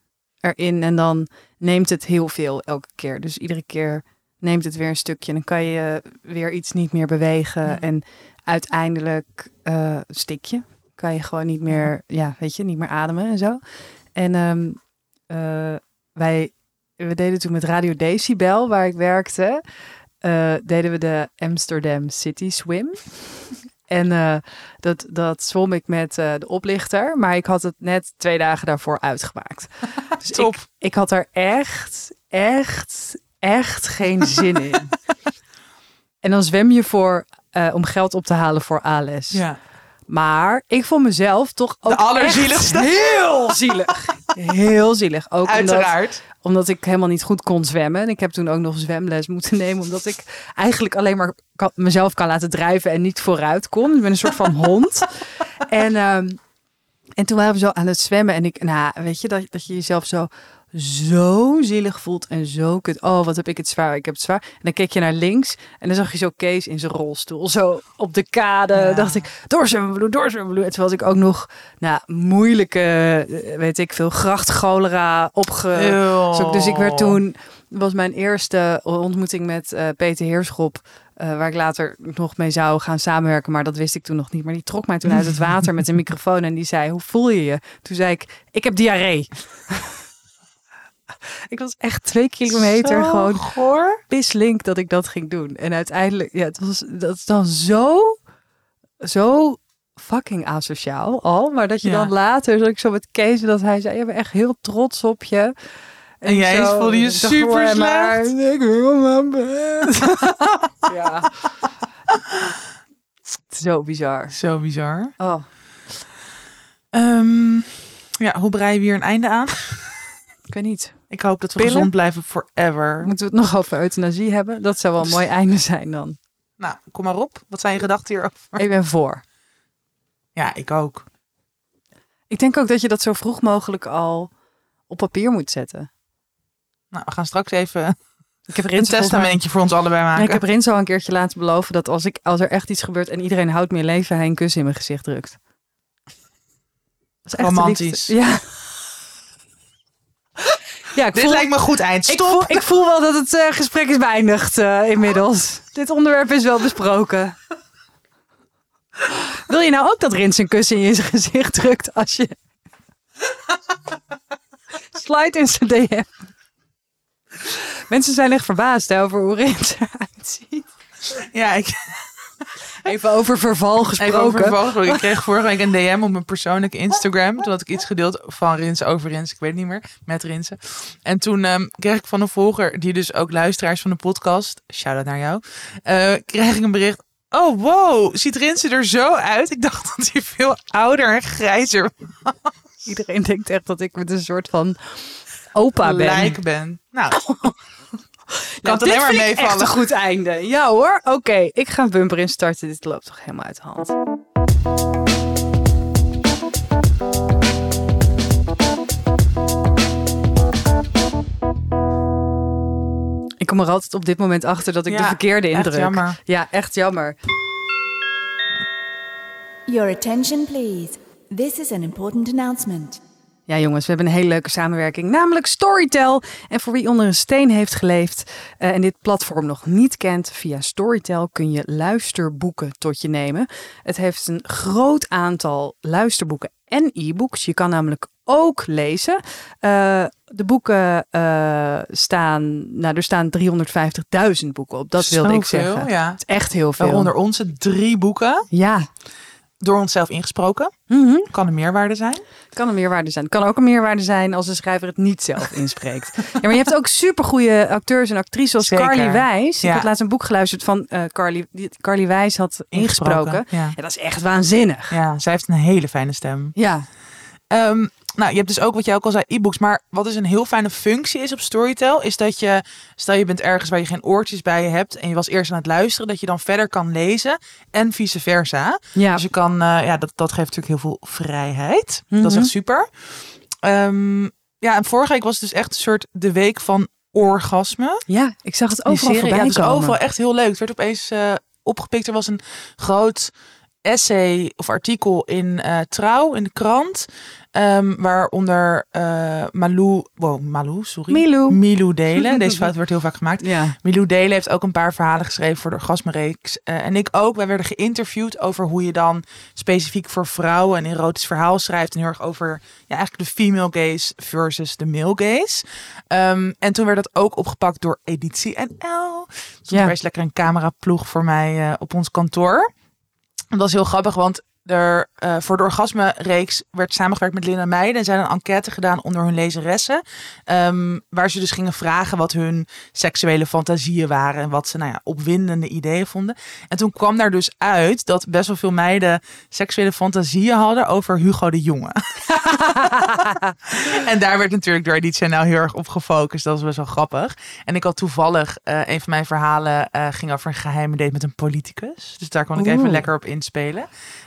erin en dan neemt het heel veel elke keer. Dus iedere keer neemt het weer een stukje en dan kan je weer iets niet meer bewegen. Ja. En uiteindelijk eh stik je. Kan je gewoon niet meer, ja, weet je, niet meer ademen en zo. En ehm, eh, wij, we deden toen met Radio Decibel, waar ik werkte, eh, deden we de Amsterdam City Swim. En eh, dat, dat zwom ik met eh, de oplichter. Maar ik had het net twee dagen daarvoor uitgemaakt. Dus Top. Ik, ik had er echt, echt, echt geen zin in. en dan zwem je voor om geld op te halen voor ALS. Ja. Maar ik vond mezelf toch ook De allerzieligste. heel zielig. Heel zielig. Ook omdat, Uiteraard. omdat ik helemaal niet goed kon zwemmen. En ik heb toen ook nog zwemles moeten nemen. Omdat ik eigenlijk alleen maar kan- mezelf kan laten drijven en niet vooruit kon. Ik ben een soort van hond. En, ehm, en toen waren we zo aan het zwemmen. En ik, nou, weet je, dat, dat je jezelf zo, zo zielig voelt en zo kut. Oh, wat heb ik het zwaar. Ik heb het zwaar. En dan keek je naar links. En dan zag je zo Kees in zijn rolstoel. Zo op de kade. Ja. Dacht ik, doorzwemmen, bloed. En toen was ik ook nog, nou, moeilijke, eh, weet ik veel, grachtcholera opge... Eeuw. Dus, ik- dus ik werd toen, was mijn eerste ontmoeting met eh, Peter Heerschop. eh, waar ik later nog mee zou gaan samenwerken, maar dat wist ik toen nog niet. Maar die trok mij toen uit het water met een microfoon en die zei: Hoe voel je je? Toen zei ik: Ik heb diarree. Ik was echt twee kilometer Zo gewoon goor. pislink dat ik dat ging doen. En uiteindelijk, ja, het was dat is dan zo, zo fucking asociaal al. Maar dat je Ja. dan later, zat ik zo met Kees, dat hij zei: Je bent echt heel trots op je. En jij voelde je super "Hoor maar, slecht." Ik wil mijn bed. ja. Zo bizar. Zo bizar. Oh. Ehm, ja, hoe breien we hier een einde aan? Ik weet niet. Ik hoop dat we Pillen? gezond blijven forever. Moeten we het nog over euthanasie hebben? Dat zou wel een mooi einde zijn dan. Nou, kom maar op. Wat zijn je gedachten hierover? Ik ben voor. Ja, ik ook. Ik denk ook dat je dat zo vroeg mogelijk al op papier moet zetten. Nou, we gaan straks even Ik heb een Rins testamentje voor ons allebei Ja, maken. ik heb Rins al een keertje laten beloven dat als, ik, als er echt iets gebeurt en iedereen houdt meer leven, hij een kus in mijn gezicht drukt. Dat is echt Romantisch. Ja. Ja, ik Dit voel, lijkt me een goed eind. ik, Stop! voel, ik voel wel dat het eh, gesprek is beëindigd eh, inmiddels. Dit onderwerp is wel besproken. Wil je nou ook dat Rins een kus in je gezicht drukt als je... Slide in zijn DM. Mensen zijn echt verbaasd hè, over hoe Rins eruit ziet. Ja, ik Even over verval even gesproken. over vervolgens. Ik kreeg vorige week een DM op mijn persoonlijke Instagram. Toen had ik iets gedeeld van Rins over Rins. Ik weet het niet meer. Met Rinsen. En toen ehm, kreeg ik van een volger, die dus ook luisteraars van de podcast. Shout-out naar jou. eh, kreeg ik een bericht. Oh, wow. Ziet Rinsen er zo uit? Ik dacht dat hij veel ouder en grijzer Iedereen denkt echt dat ik met een soort van opa ben. lijk ben. Nou, kan het alleen maar ik echt meevallen. een goed einde. Ja hoor. Oké, ik ga een bumper instarten. Dit loopt toch helemaal uit de hand. Ik kom er altijd op dit moment achter dat ik Ja, de verkeerde echt indruk. jammer. Ja, echt jammer. Your attention, please. This is an important announcement. Ja, jongens, we hebben een hele leuke samenwerking, namelijk Storytel. En voor wie onder een steen heeft geleefd eh, en dit platform nog niet kent, via Storytel kun je luisterboeken tot je nemen. Het heeft een groot aantal luisterboeken en e-books. Je kan namelijk ook lezen. Eh, de boeken eh, staan, nou, er staan 350.000 boeken op. Dat wilde ik zeggen. Ja. Het is echt heel veel. Waaronder onze drie boeken. Ja. Door onszelf ingesproken. Mhm. Kan een meerwaarde zijn. Kan een meerwaarde zijn. Het kan ook een meerwaarde zijn als de schrijver het niet zelf inspreekt. ja, maar je hebt ook supergoeie acteurs en actrices zoals Zeker. Carly Wijs. Ja. Ik had laatst een boek geluisterd van eh, Carly, die Carly Wijs had ingesproken. Ja. Ja, dat is echt waanzinnig. ja, zij heeft een hele fijne stem. Ja, Ehm, nou, je hebt dus ook wat jij ook al zei, e-books. Maar wat dus een heel fijne functie is op Storytel, is dat je, stel je bent ergens waar je geen oortjes bij je hebt en je was eerst aan het luisteren, dat je dan verder kan lezen en vice versa. ja. Dus je kan, eh, ja, dat, dat geeft natuurlijk heel veel vrijheid. Dat is Mhm. echt super. Ehm, ja, en vorige week was het dus echt een soort de week van orgasme. ja ik zag het overal serie, voorbij ja, het is overal echt heel leuk. Het werd opeens eh, opgepikt. Er was een groot essay of artikel in eh, Trouw, in de krant. ehm, waaronder eh Malou, wow, Malou, sorry. Milou. Milou Delen. Deze fout wordt heel vaak gemaakt. Ja, Milou Delen heeft ook een paar verhalen geschreven voor de Orgasmereeks. Eh, en ik ook. Wij werden geïnterviewd over hoe je dan specifiek voor vrouwen een erotisch verhaal schrijft. En heel erg over ja, eigenlijk de female gaze versus de male gaze. Ehm, en toen werd dat ook opgepakt door Editie NL. Dus Ja. er is lekker een cameraploeg voor mij op ons kantoor. Dat was heel grappig, want er, eh, voor de orgasme-reeks werd samengewerkt met Linda Meijden. En zij een enquête gedaan onder hun lezeressen. ehm, waar ze dus gingen vragen wat hun seksuele fantasieën waren. En wat ze nou ja, opwindende ideeën vonden. En toen kwam daar dus uit dat best wel veel meiden seksuele fantasieën hadden over Hugo de Jonge. en daar werd natuurlijk door Editie nou heel erg op gefocust. Dat was best wel grappig. En ik had toevallig, eh, een van mijn verhalen eh, ging over een geheime date met een politicus. Dus daar kon ik even lekker op inspelen.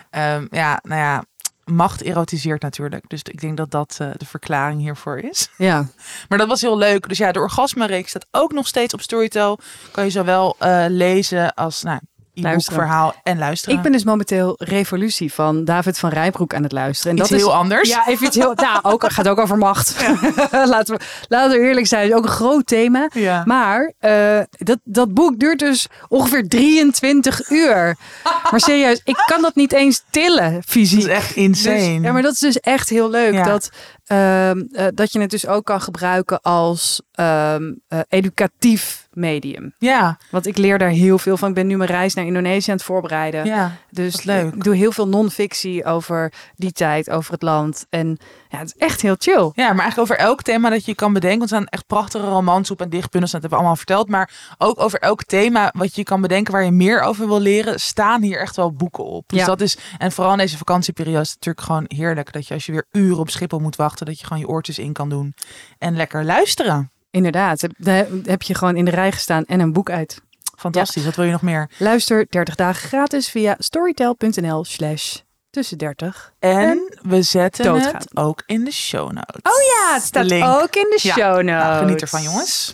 Ehm, ja, nou ja, macht erotiseert natuurlijk. Dus ik denk dat dat eh, de verklaring hiervoor is. Ja, Maar dat was heel leuk. Dus ja, de orgasme-reeks staat ook nog steeds op Storytel. Kan je zowel eh, lezen als nou, Luisteren. verhaal en luisteren. ik ben dus momenteel Revolutie van David van Rijbroek aan het luisteren. En Iets dat is heel anders. Ja, even iets heel. Nou, ook, het gaat ook over macht. laten, we, laten we eerlijk zijn. Het is ook een groot thema. Ja. Maar eh, dat, dat boek duurt dus ongeveer 23 uur. Maar serieus, ik kan dat niet eens tillen Dat fysiek. is echt insane. Dus, ja, maar dat is dus echt heel leuk. Ja. Dat, ehm, eh, dat je het dus ook kan gebruiken als ehm, eh, educatief medium. ja, Want ik leer daar heel veel van. Ik ben nu mijn reis naar Indonesië aan het voorbereiden. ja. Dus leuk. ik doe heel veel non-fictie over die tijd, over het land. En ja, het is echt heel chill. Ja, maar eigenlijk over elk thema dat je kan bedenken. Want er zijn echt prachtige romans op en dichtbundels. Dat hebben we allemaal verteld. Maar ook over elk thema wat je kan bedenken waar je meer over wil leren, staan hier echt wel boeken op. Dus Ja. dat is, en vooral in deze vakantieperiode is het natuurlijk gewoon heerlijk. Dat je als je weer uren op Schiphol moet wachten, dat je gewoon je oortjes in kan doen. En lekker luisteren. Inderdaad, heb- je gewoon in de rij gestaan en een boek uit. Fantastisch. Wat wil je nog meer? Luister 30 dagen gratis via storytel.nl slash tussen 30. En we zetten doodgaan. het ook in de show notes. Oh ja, het staat link. ook in de Ja. show notes. Nou, geniet ervan, jongens.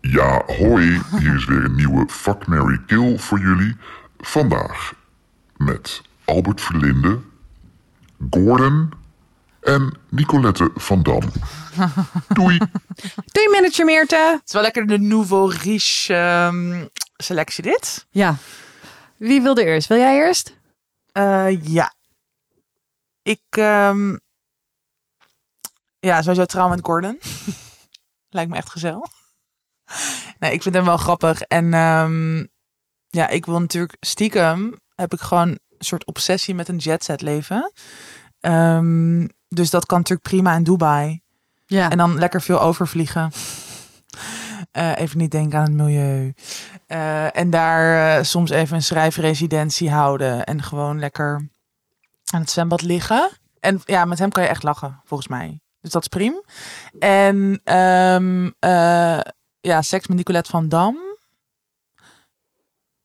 Ja, hoi, hier is weer een nieuwe Fuck, Mary Kill voor jullie. Vandaag met Albert Verlinde, Gordon en Nicolette van Dam. Doei! Doei manager Meerte. Het is wel lekker de nouveau riche ehm, selectie dit. Ja. Wie wilde eerst? Wil jij eerst? Eh, ja. Ik, ehm, ja, sowieso trouw met Gordon. Lijkt me echt gezellig. Nee, ik vind hem wel grappig. En ehm, ja, ik wil natuurlijk stiekem, heb ik gewoon een soort obsessie met een jetset leven. Ehm, dus dat kan natuurlijk prima in Dubai. Ja. En dan lekker veel overvliegen. Eh, even niet denken aan het milieu. Eh, en daar eh, soms even een schrijfresidentie houden. En gewoon lekker aan het zwembad liggen. En ja, met hem kan je echt lachen, volgens mij. Dus dat is prima. En ehm, eh, ja, seks met Nicolette van Dam.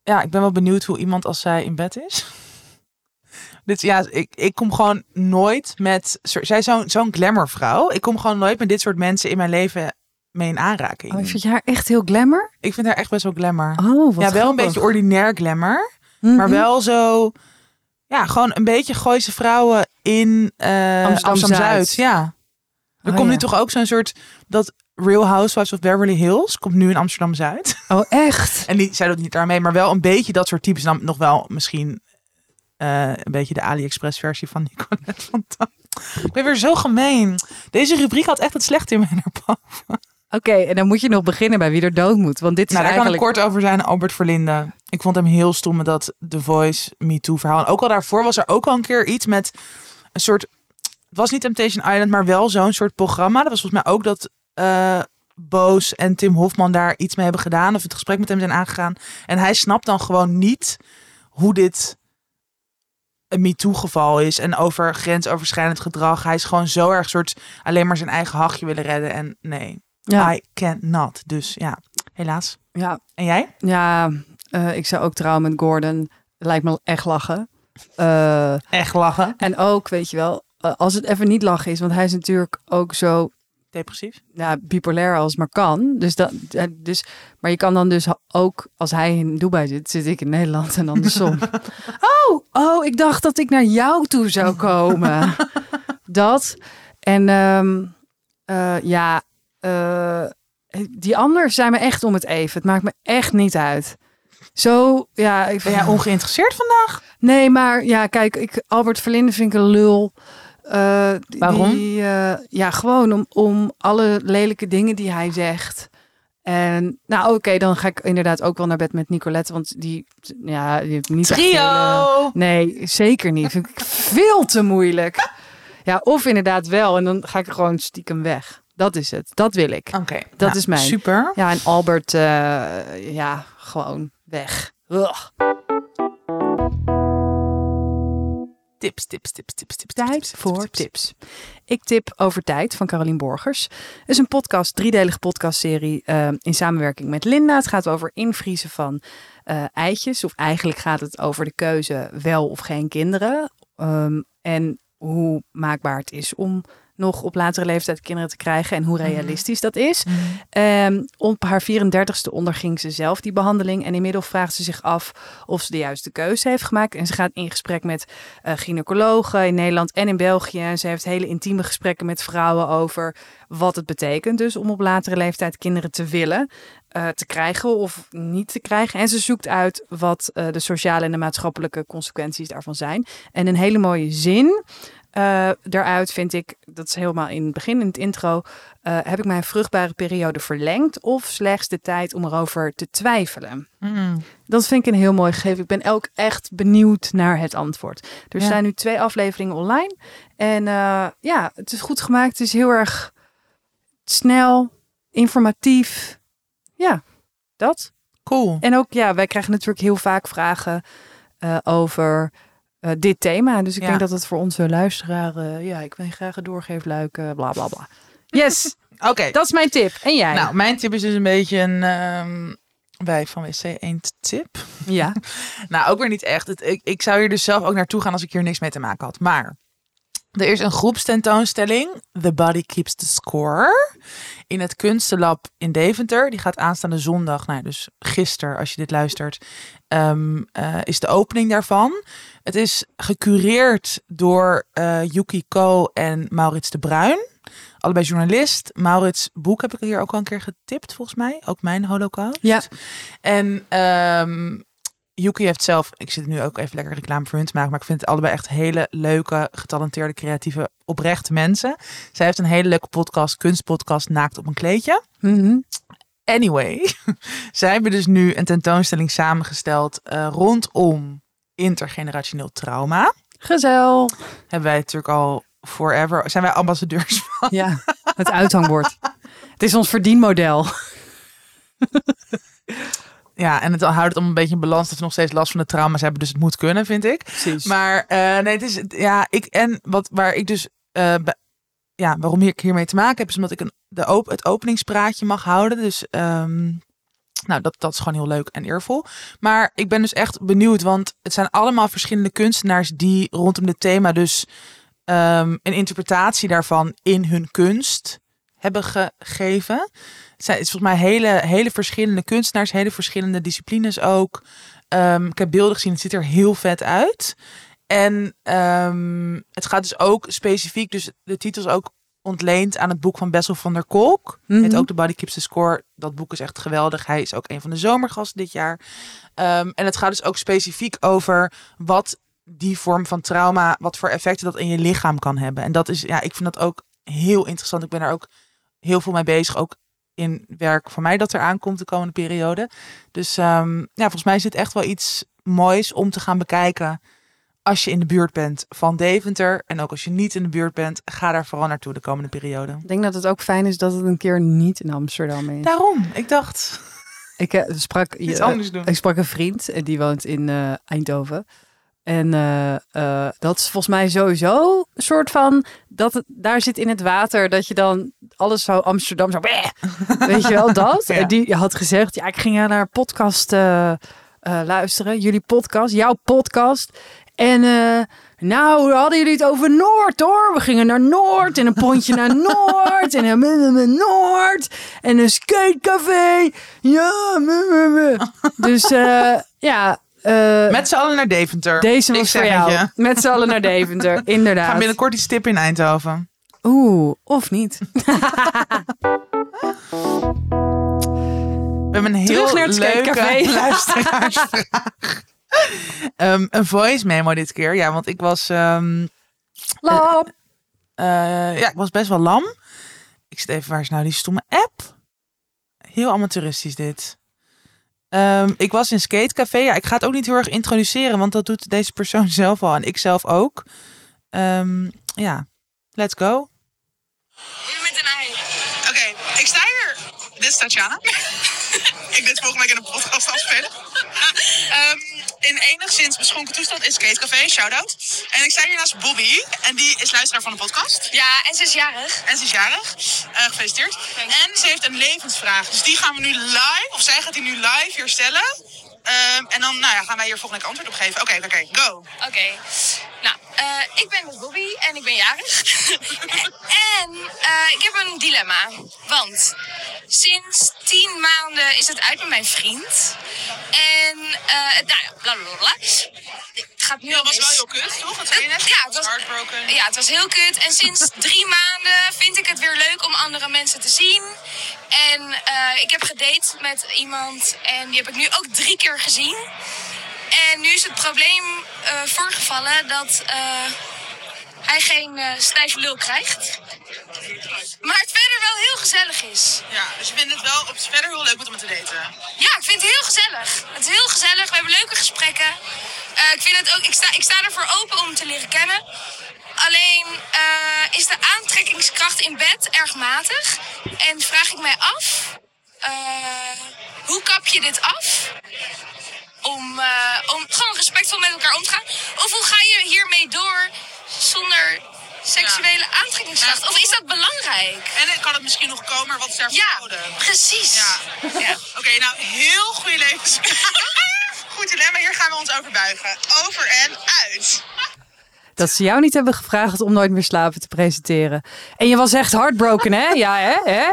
Ja, ik ben wel benieuwd hoe iemand als zij in bed is. Dit, ja, ik, ik kom gewoon nooit met... Zij is zo'n zo'n glamourvrouw. Ik kom gewoon nooit met dit soort mensen in mijn leven mee in aanraking. Oh, vind je haar echt heel glamour? Ik vind haar echt best wel glamour. Oh, wat ja, wel een beetje ordinair glamour. Mhm. Maar wel zo... Ja, gewoon een beetje Gooise vrouwen in eh Amsterdam-Zuid. Ja. Er Oh, komt nu toch ook zo'n soort... Dat Real Housewives of Beverly Hills komt nu in Amsterdam-Zuid. Oh, echt? En die, zij doet niet daarmee, maar wel een beetje dat soort types. Dan nog wel misschien eh, een beetje de AliExpress versie van Nicolette van Dam. Ik ben weer zo gemeen. Deze rubriek had echt het slechte in mij naar boven. Oké, en dan moet je nog beginnen bij wie er dood moet. Want dit is Nou, daar kan ik kort over zijn. Albert Verlinde. Ik vond hem heel stom met dat The Voice Me Too verhaal. En ook al daarvoor was er ook al een keer iets met een soort... Het was niet Temptation Island, maar wel zo'n soort programma. Dat was volgens mij ook dat eh, Boos en Tim Hofman daar iets mee hebben gedaan. Of het gesprek met hem zijn aangegaan. En hij snapt dan gewoon niet hoe dit een MeToo-geval is. En over grensoverschrijdend gedrag. Hij is gewoon zo erg soort alleen maar zijn eigen hachje willen redden. En nee, Ja, I cannot. Dus ja, helaas. ja, En jij? ja eh, ik zou ook trouwen met Gordon. Lijkt me echt lachen. Eh, Echt lachen. en ook, weet je wel, als het even niet lachen is. Want hij is natuurlijk ook zo Depressief. ja, bipolair als maar kan. Dus dat, eh, dus, maar je kan dan dus ook, als hij in Dubai zit, zit ik in Nederland en andersom. oh, oh, ik dacht dat ik naar jou toe zou komen. dat. En ehm, eh, ja, eh, die anderen zijn me echt om het even. Het maakt me echt niet uit. Zo, ja. Ik, Ben jij ongeïnteresseerd vandaag? Nee, maar ja, kijk, ik, Albert Verlinde vind ik een lul. Eh, Waarom? die, eh, ja, gewoon om, om alle lelijke dingen die hij zegt. En nou oké, dan ga ik inderdaad ook wel naar bed met Nicolette. Want die, ja, die heeft niet Trio! Nee, zeker niet. Vind ik veel te moeilijk. Ja, of inderdaad wel. En dan ga ik gewoon stiekem weg. Dat is het. Dat wil ik. Oké, Dat nou, is mijn. Super. Ja, en Albert, eh, ja, gewoon weg. Ugh. Tips, tips, tips, tips, tips. Tijd tips, tips, voor tips. tips. Ik tip over tijd van Carolien Borgers. Het is een podcast, driedelige podcastserie eh, in samenwerking met Linda. Het gaat over invriezen van eh, eitjes. Of eigenlijk gaat het over de keuze wel of geen kinderen. Ehm, en hoe maakbaar het is om nog op latere leeftijd kinderen te krijgen. En hoe realistisch dat is. Mhm. Ehm, op haar 34ste onderging ze zelf die behandeling. En inmiddels vraagt ze zich af of ze de juiste keuze heeft gemaakt. En ze gaat in gesprek met eh, gynaecologen in Nederland en in België. En ze heeft hele intieme gesprekken met vrouwen over wat het betekent. Dus om op latere leeftijd kinderen te willen, eh, te krijgen of niet te krijgen. En ze zoekt uit wat eh, de sociale en de maatschappelijke consequenties daarvan zijn. En een hele mooie zin. Eh, daaruit vind ik, dat is helemaal in het begin, in het intro, eh, heb ik mijn vruchtbare periode verlengd of slechts de tijd om erover te twijfelen? Mm. Dat vind ik een heel mooi gegeven. Ik ben ook echt benieuwd naar het antwoord. Er Ja. zijn nu twee afleveringen online. En eh, ja, het is goed gemaakt. Het is heel erg snel, informatief. Ja, dat. Cool. En ook, ja, wij krijgen natuurlijk heel vaak vragen eh, over eh, dit thema. Dus ik Ja. denk dat het voor onze luisteraar, eh, ja, ik ben graag een doorgeefluik, eh, bla bla bla. Yes, Oké. dat is mijn tip. En jij? Nou, mijn tip is dus een beetje een ehm bij Van WC Eend tip. ja. Nou, ook weer niet echt. Het, ik, ik zou hier dus zelf ook naartoe gaan als ik hier niks mee te maken had. Maar er is een groepstentoonstelling. The Body Keeps the Score. In het Kunstenlab in Deventer. Die gaat aanstaande zondag. Nou, dus gisteren, als je dit luistert, ehm, eh, is de opening daarvan. Het is gecureerd door eh, Yuki Ko en Maurits de Bruin. Allebei journalist. Maurits boek heb ik hier ook al een keer getipt, volgens mij. Ook mijn holocaust. Ja. En ehm Yuki heeft zelf, ik zit nu ook even lekker reclame voor hun te maken, maar ik vind het allebei echt hele leuke, getalenteerde, creatieve, oprechte mensen. Zij heeft een hele leuke podcast, kunstpodcast, Naakt op een kleedje. Mhm. Anyway, zij hebben dus nu een tentoonstelling samengesteld eh, rondom intergenerationeel trauma. Gezel. Hebben wij natuurlijk al forever, zijn wij ambassadeurs van. Ja, het uithangbord. Het is ons verdienmodel. Ja, en het houdt het om een beetje in balans dat we nog steeds last van de trauma's hebben, dus het moet kunnen, vind ik. Precies. Maar eh, nee, het is ja, ik en wat waar ik dus be- ja, waarom ik hiermee te maken heb, is omdat ik een, de op, het openingspraatje mag houden. Dus ehm, nou, dat, dat is gewoon heel leuk en eervol. Maar ik ben dus echt benieuwd, want het zijn allemaal verschillende kunstenaars die rondom dit thema dus ehm, een interpretatie daarvan in hun kunst hebben gegeven. Het is volgens mij hele, hele verschillende kunstenaars, hele verschillende disciplines ook. Ehm, ik heb beelden gezien, het ziet er heel vet uit. En ehm, het gaat dus ook specifiek, dus de titel is ook ontleend aan het boek van Bessel van der Kolk. Mhm. Het ook de Body Keeps the Score. Dat boek is echt geweldig. Hij is ook een van de zomergasten dit jaar. Ehm, en het gaat dus ook specifiek over wat die vorm van trauma, wat voor effecten dat in je lichaam kan hebben. En dat is, ja, ik vind dat ook heel interessant. Ik ben daar ook heel veel mee bezig. Ook in werk voor mij dat er aankomt de komende periode. Dus ehm, ja, volgens mij is het echt wel iets moois om te gaan bekijken als je in de buurt bent van Deventer. En ook als je niet in de buurt bent, ga daar vooral naartoe de komende periode. Ik denk dat het ook fijn is dat het een keer niet in Amsterdam is. Daarom, ik dacht, Ik eh, sprak, iets eh, anders doen. ik sprak een vriend en die woont in eh, Eindhoven. En eh, eh, dat is volgens mij sowieso een soort van dat het daar zit in het water dat je dan alles zo Amsterdam zo weet je wel dat. Ja. Die had gezegd ja ik ging naar een podcast eh, luisteren, jullie podcast, jouw podcast. En nou hadden jullie het over Noord hoor. We gingen naar Noord en een pontje naar Noord en een mm, Noord en een skatecafé. Ja, mm, mm, mm. dus ja. Eh, Met z'n allen naar Deventer. deze was voor jou. je. Met z'n allen naar Deventer, inderdaad. gaan binnenkort iets tippen in Eindhoven. Oeh, of niet. We hebben een heel Terug naar het leuke luisteraarsvraag. Ehm, een voice memo dit keer. Ja, want ik was, ehm, Lap. eh, ja, ik was best wel lam. Ik zit even, waar is nou die stomme app? Heel amateuristisch dit. Ehm, ik was in Skatecafé. Ja, ik ga het ook niet heel erg introduceren, want dat doet deze persoon zelf al en ik zelf ook. Ehm, ja, let's go. Met een ei. Oké, ik sta hier. Dit is Tatjana. ik dit volgende week in een podcast afspelen. In enigszins beschonken toestand in Skatecafé, shout-out. En ik sta hier naast Bobby. En die is luisteraar van de podcast. Ja, en ze is jarig. En ze is jarig. Eh, gefeliciteerd. En ze heeft een levensvraag. Dus die gaan we nu live, of zij gaat die nu live hier stellen. Ehm, en dan nou ja, gaan wij hier volgende week antwoord op geven. Oké, oké, go. Oké. Nou, eh, ik ben dus Bobby en ik ben jarig. en eh, ik heb een dilemma. Want sinds tien maanden is het uit met mijn vriend. En, eh nou ja, bla bla bla. Het gaat nu al Dat was wel heel kut, toch? Dat zei je net? Ja, het was, Heartbroken. ja, het was heel kut. En sinds drie maanden vind ik het weer leuk om andere mensen te zien. En ik heb gedate met iemand en die heb ik nu ook drie keer gezien. En nu is het probleem eh, voorgevallen dat eh, hij geen eh stijve lul krijgt. Maar het verder wel heel gezellig is. Ja, dus je vindt het wel op verder heel leuk hem te daten. Ja, ik vind het heel gezellig. Het is heel gezellig. We hebben leuke gesprekken. Ik, vind het ook, ik, sta, ik sta ervoor open om hem te leren kennen. Alleen is de aantrekkingskracht in bed erg matig. En vraag ik mij af, hoe kap je dit af? Om, eh, om gewoon respectvol met elkaar om te gaan. Of hoe ga je hiermee door zonder seksuele aantrekkingskracht? Ja. Of is dat belangrijk? En dan kan het misschien nog komen, maar wat is daarvoor Ja, nodig? precies. Ja. Ja. Oké, nou, heel goede levens. Goed dilemma, hier gaan we ons over buigen. Over en uit. Dat ze jou niet hebben gevraagd om Nooit meer slapen te presenteren. En je was echt heartbroken, hè? Ja, hè? hè?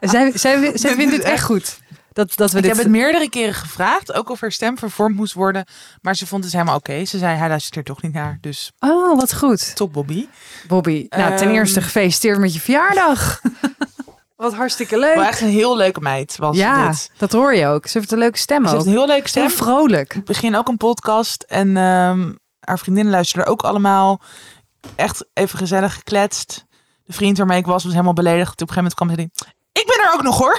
zij, zij, zij vindt het echt goed. Dat, dat we Ik dit... heb het meerdere keren gevraagd, ook of er stem vervormd moest worden. Maar ze vond het helemaal oké. Ze zei, hij luistert er toch niet naar. Dus Oh, wat goed. top, Bobby. Bobby, nou ten Ehm. eerste gefeliciteerd met je verjaardag. wat hartstikke leuk. Wel echt een heel leuke meid was ja, dit. dat hoor je ook. Ze heeft een leuke stem Ze ook. heeft een heel leuke stem. Heel vrolijk. Ik begin ook een podcast en ehm, haar vriendinnen luisteren ook allemaal. Echt even gezellig gekletst. De vriend waarmee ik was, was helemaal beledigd. Op een gegeven moment kwam ze die. Ik ben er ook nog hoor.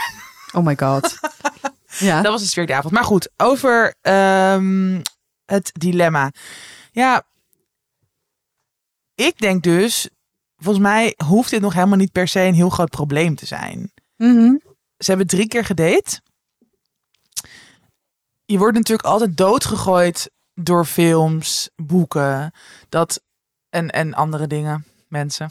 Oh my god. ja. Dat was de sfeer avond. Maar goed, over ehm, het dilemma. Ja, ik denk dus, volgens mij hoeft dit nog helemaal niet per se een heel groot probleem te zijn. Mhm. Ze hebben drie keer gedate. Je wordt natuurlijk altijd doodgegooid door films, boeken, dat en, en andere dingen, mensen.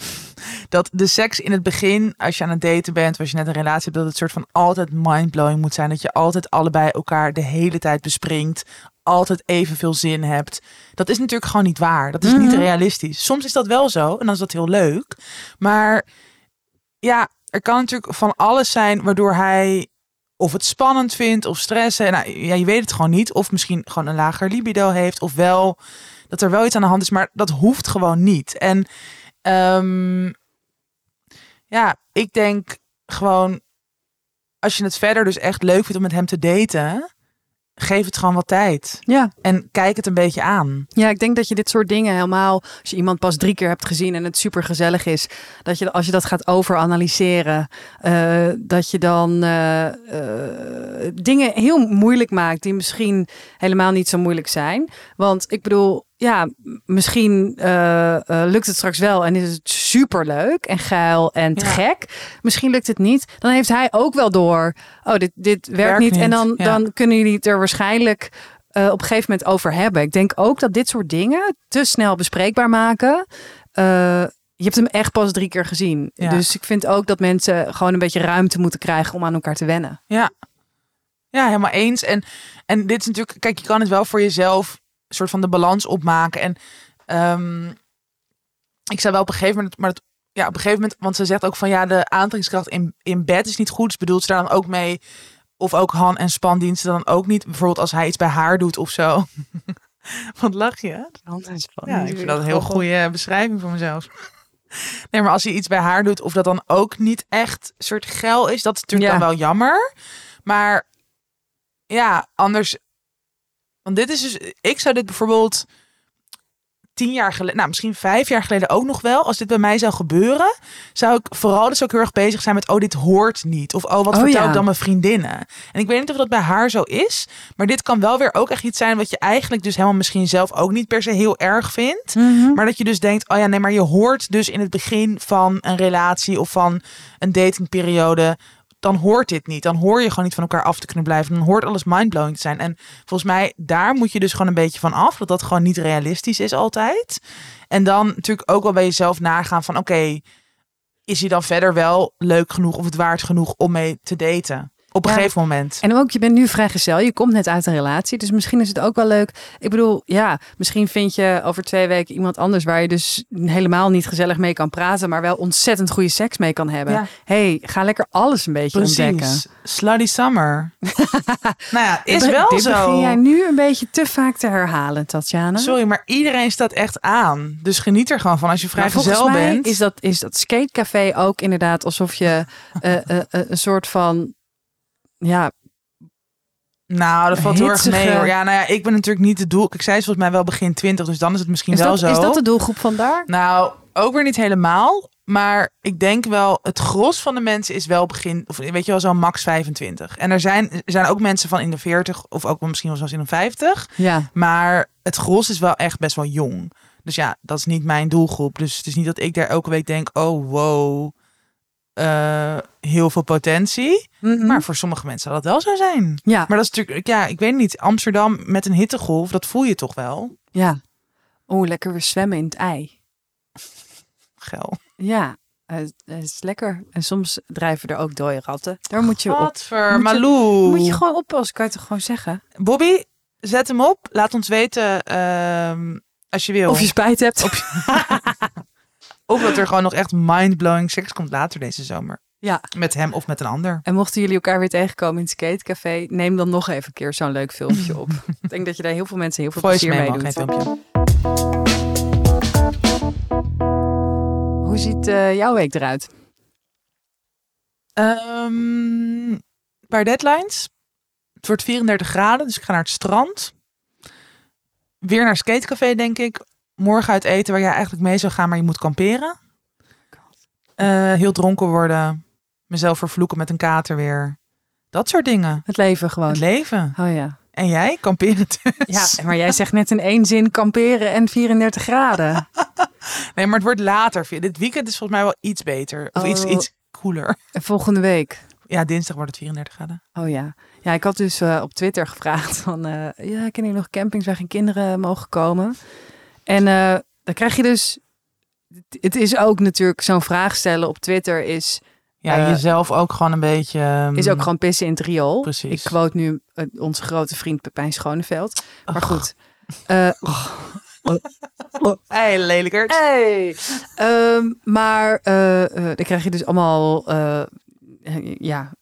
Dat de seks in het begin, als je aan het daten bent, als je net een relatie hebt, dat het soort van altijd mindblowing moet zijn. Dat je altijd allebei elkaar de hele tijd bespringt, altijd evenveel zin hebt. Dat is natuurlijk gewoon niet waar. Dat is niet Mhm. realistisch. Soms is dat wel zo en dan is dat heel leuk. Maar ja, er kan natuurlijk van alles zijn waardoor hij of het spannend vindt of stressen. Nou, ja, je weet het gewoon niet. Of misschien gewoon een lager libido heeft. Of wel dat er wel iets aan de hand is. Maar dat hoeft gewoon niet. En ehm, ja, ik denk gewoon als je het verder dus echt leuk vindt om met hem te daten, geef het gewoon wat tijd. Ja. En kijk het een beetje aan. ja, ik denk dat je dit soort dingen helemaal, als je iemand pas drie keer hebt gezien en het super gezellig is, dat je als je dat gaat overanalyseren, eh, dat je dan eh, eh, dingen heel moeilijk maakt die misschien helemaal niet zo moeilijk zijn. Want ik bedoel, ja, misschien eh, eh, lukt het straks wel en is het super leuk en geil en te Ja. gek. Misschien lukt het niet. Dan heeft hij ook wel door, oh, dit, dit werkt, Werkt niet. En dan, ja. dan kunnen jullie het er waarschijnlijk eh, op een gegeven moment over hebben. Ik denk ook dat dit soort dingen te snel bespreekbaar maken. Je hebt hem echt pas drie keer gezien. Ja. Dus ik vind ook dat mensen gewoon een beetje ruimte moeten krijgen om aan elkaar te wennen. Ja, ja helemaal eens. En, en dit is natuurlijk, kijk, je kan het wel voor jezelf soort van de balans opmaken. En ehm, ik zou wel op een gegeven moment, maar het, ja, op een gegeven moment, want ze zegt ook van ja, de aantrekkingskracht in, in bed is niet goed. Dus bedoelt ze daar dan ook mee, of ook Han en spandiensten dan ook niet. Bijvoorbeeld als hij iets bij haar doet of zo. Wat lach je? Ja, ik vind dat een heel goede beschrijving voor mezelf. Nee, maar als hij iets bij haar doet, of dat dan ook niet echt soort geil is, dat is natuurlijk Ja. dan wel jammer. Maar ja, anders. Want dit is dus. Ik zou dit bijvoorbeeld tien jaar geleden, nou misschien vijf jaar geleden ook nog wel. Als dit bij mij zou gebeuren, zou ik vooral dus ook heel erg bezig zijn met, oh dit hoort niet. Of oh wat Oh, vertel ja. ik dan mijn vriendinnen? En ik weet niet of dat bij haar zo is, maar dit kan wel weer ook echt iets zijn wat je eigenlijk dus helemaal misschien zelf ook niet per se heel erg vindt. Mhm. Maar dat je dus denkt, oh ja, nee, maar je hoort dus in het begin van een relatie of van een datingperiode, dan hoort dit niet. Dan hoor je gewoon niet van elkaar af te kunnen blijven. Dan hoort alles mindblowing te zijn. En volgens mij, daar moet je dus gewoon een beetje van af. Dat dat gewoon niet realistisch is altijd. En dan natuurlijk ook wel bij jezelf nagaan van, oké, is hij dan verder wel leuk genoeg of het waard genoeg om mee te daten? Op een Ja. gegeven moment. En ook, je bent nu vrijgezel. Je komt net uit een relatie. Dus misschien is het ook wel leuk. Ik bedoel, ja, misschien vind je over twee weken iemand anders waar je dus helemaal niet gezellig mee kan praten, maar wel ontzettend goede seks mee kan hebben. Ja. hey, ga lekker alles een beetje ontdekken. Precies. Slutty summer. nou ja, is wel dit zo. begin jij nu een beetje te vaak te herhalen, Tatjana. Sorry, maar iedereen staat echt aan. Dus geniet er gewoon van als je vrijgezel mij bent. is dat, is dat skatecafé ook inderdaad alsof je eh, eh, eh, een soort van, ja, Nou, dat valt heel erg mee hoor. Ja, nou ja, ik ben natuurlijk niet de doel. Ik zei volgens mij wel begin 20, dus dan is het misschien is wel dat, zo. is dat de doelgroep van daar? Nou, ook weer niet helemaal. Maar ik denk wel, het gros van de mensen is wel begin, of weet je wel, zo max 25. En er zijn, er zijn ook mensen van in de 40, of ook misschien wel zelfs in de 50. Ja. Maar het gros is wel echt best wel jong. Dus ja, dat is niet mijn doelgroep. Dus het is niet dat ik daar elke week denk, oh wow, eh, heel veel potentie. Mhm. Maar voor sommige mensen zal dat wel zo zijn. ja, Maar dat is natuurlijk, ja, ik weet niet. Amsterdam met een hittegolf, dat voel je toch wel? ja. Oeh, lekker weer zwemmen in het ei. Geil. Ja, eh, het is lekker. En soms drijven er ook dode ratten. Daar moet je op. Je- Malou. Moet je gewoon oppassen, kan je toch gewoon zeggen? Bobby, zet hem op. Laat ons weten ehm, als je wil. Of je spijt hebt. Of dat er gewoon nog echt mindblowing seks komt later deze zomer. Ja. Met hem of met een ander. En mochten jullie elkaar weer tegenkomen in het skatecafé, neem dan nog even een keer zo'n leuk filmpje op. Ik denk dat je daar heel veel mensen heel veel Voice plezier mee memo, doet. Hoe ziet eh, jouw week eruit? Ehm, een paar deadlines. Het wordt 34 graden, dus ik ga naar het strand. Weer naar skatecafé, denk ik. Morgen uit eten waar jij eigenlijk mee zou gaan, maar je moet kamperen. Eh, heel dronken worden. Mezelf vervloeken met een kater weer. Dat soort dingen. Het leven gewoon. Het leven. Oh ja. En jij? Kamperen dus. Ja, maar jij zegt net in één zin kamperen en 34 graden. Nee, maar het wordt later. Dit weekend is volgens mij wel iets beter. Of iets, Oh. iets cooler. En volgende week. Ja, dinsdag wordt het 34 graden. Oh ja. Ja, ik had dus eh, op Twitter gevraagd van... eh ja, kennen jullie nog campings waar geen kinderen mogen komen? En eh, dan krijg je dus... Het is ook natuurlijk zo'n vraag stellen op Twitter is, Ja, Eh, jezelf ook gewoon een beetje... ehm, is ook gewoon pissen in het riool. Precies. Ik quote nu eh, onze grote vriend Pepijn Schoneveld. Maar Och. goed. Eh, Hey, lelijkert. Hey. Ehm, maar dan krijg je dus allemaal ja,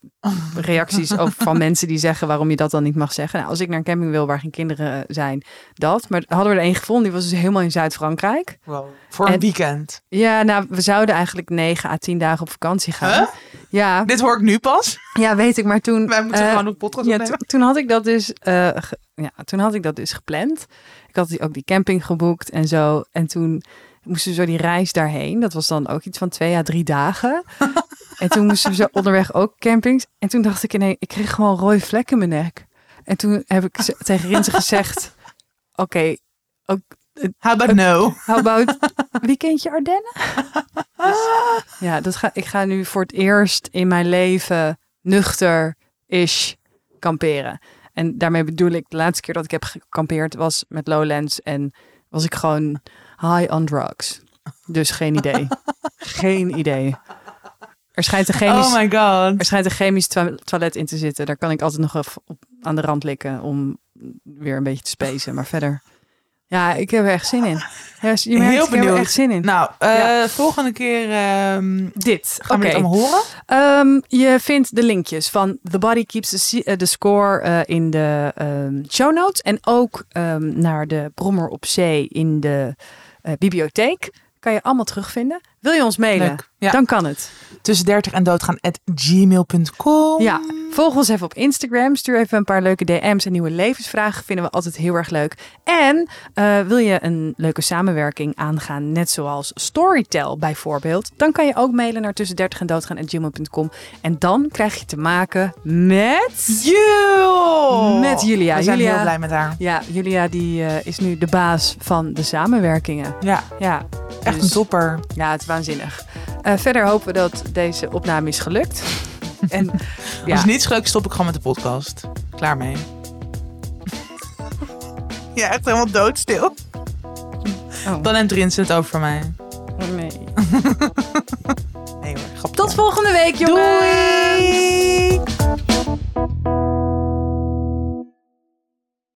reacties over van mensen die zeggen waarom je dat dan niet mag zeggen. Nou, als ik naar een camping wil waar geen kinderen zijn, dat. Maar hadden we er één gevonden, die was dus helemaal in Zuid-Frankrijk. Wow. Voor een En- weekend. Ja, nou, we zouden eigenlijk 9 à 10 dagen op vakantie gaan. Huh? Ja, Dit hoor ik nu pas. ja, weet ik. Maar toen. Wij moeten eh, gewoon een podcast ja, toen, had ik dat dus, eh, ge- ja, toen had ik dat dus gepland. Ik had die- ook die camping geboekt en zo. En toen moesten we zo die reis daarheen. Dat was dan ook iets van twee à drie dagen. en toen moesten we zo onderweg ook campings. En toen dacht ik, nee, ik kreeg gewoon rode vlekken in mijn nek. En toen heb ik tegen Rinse gezegd, oké, ook How about no? How about weekendje Ardennen? Dus, ja, dat ga, ik ga nu voor het eerst in mijn leven nuchter-ish kamperen. En daarmee bedoel ik, de laatste keer dat ik heb gekampeerd was met Lowlands en was ik gewoon high on drugs. Dus geen idee. geen idee. Er schijnt een chemisch, Oh my god. er schijnt een chemisch toilet in te zitten. Daar kan ik altijd nog even op, aan de rand likken om weer een beetje te spacen. Maar verder, ja, ik heb er echt zin in. Je merkt, Heel ik heb er benieuwd. echt zin in. Nou, eh, Ja. volgende keer ehm, Dit, gaan we oké. dit allemaal horen. Ehm, je vindt de linkjes van The Body Keeps the, eh, the Score eh, in de ehm, show notes. En ook naar de Brommer op Zee in de bibliotheek. kan je allemaal terugvinden. Wil je ons mailen? Ja. Dan kan het. Tussen 30 en doodgaan at gmail.com. Ja, volg ons even op Instagram. Stuur even een paar leuke DM's en nieuwe levensvragen. Vinden we altijd heel erg leuk. En eh, wil je een leuke samenwerking aangaan, net zoals Storytel bijvoorbeeld, dan kan je ook mailen naar tussen 30 en doodgaan gmail.com. En dan krijg je te maken met. Yo! Met Julia. We zijn Julia- heel blij met haar. Ja, Julia die eh, is nu de baas van de samenwerkingen. Ja, Ja, echt dus- een topper. Ja, het is waanzinnig. Eh, verder hopen we dat deze opname is gelukt. en Als het niet is gelukt, stop ik gewoon met de podcast. Klaar mee. ja, echt helemaal doodstil. Oh. Dan neemt Rins het over mij. nee. Nee hoor, grapje. Tot volgende week, jongens! Doei!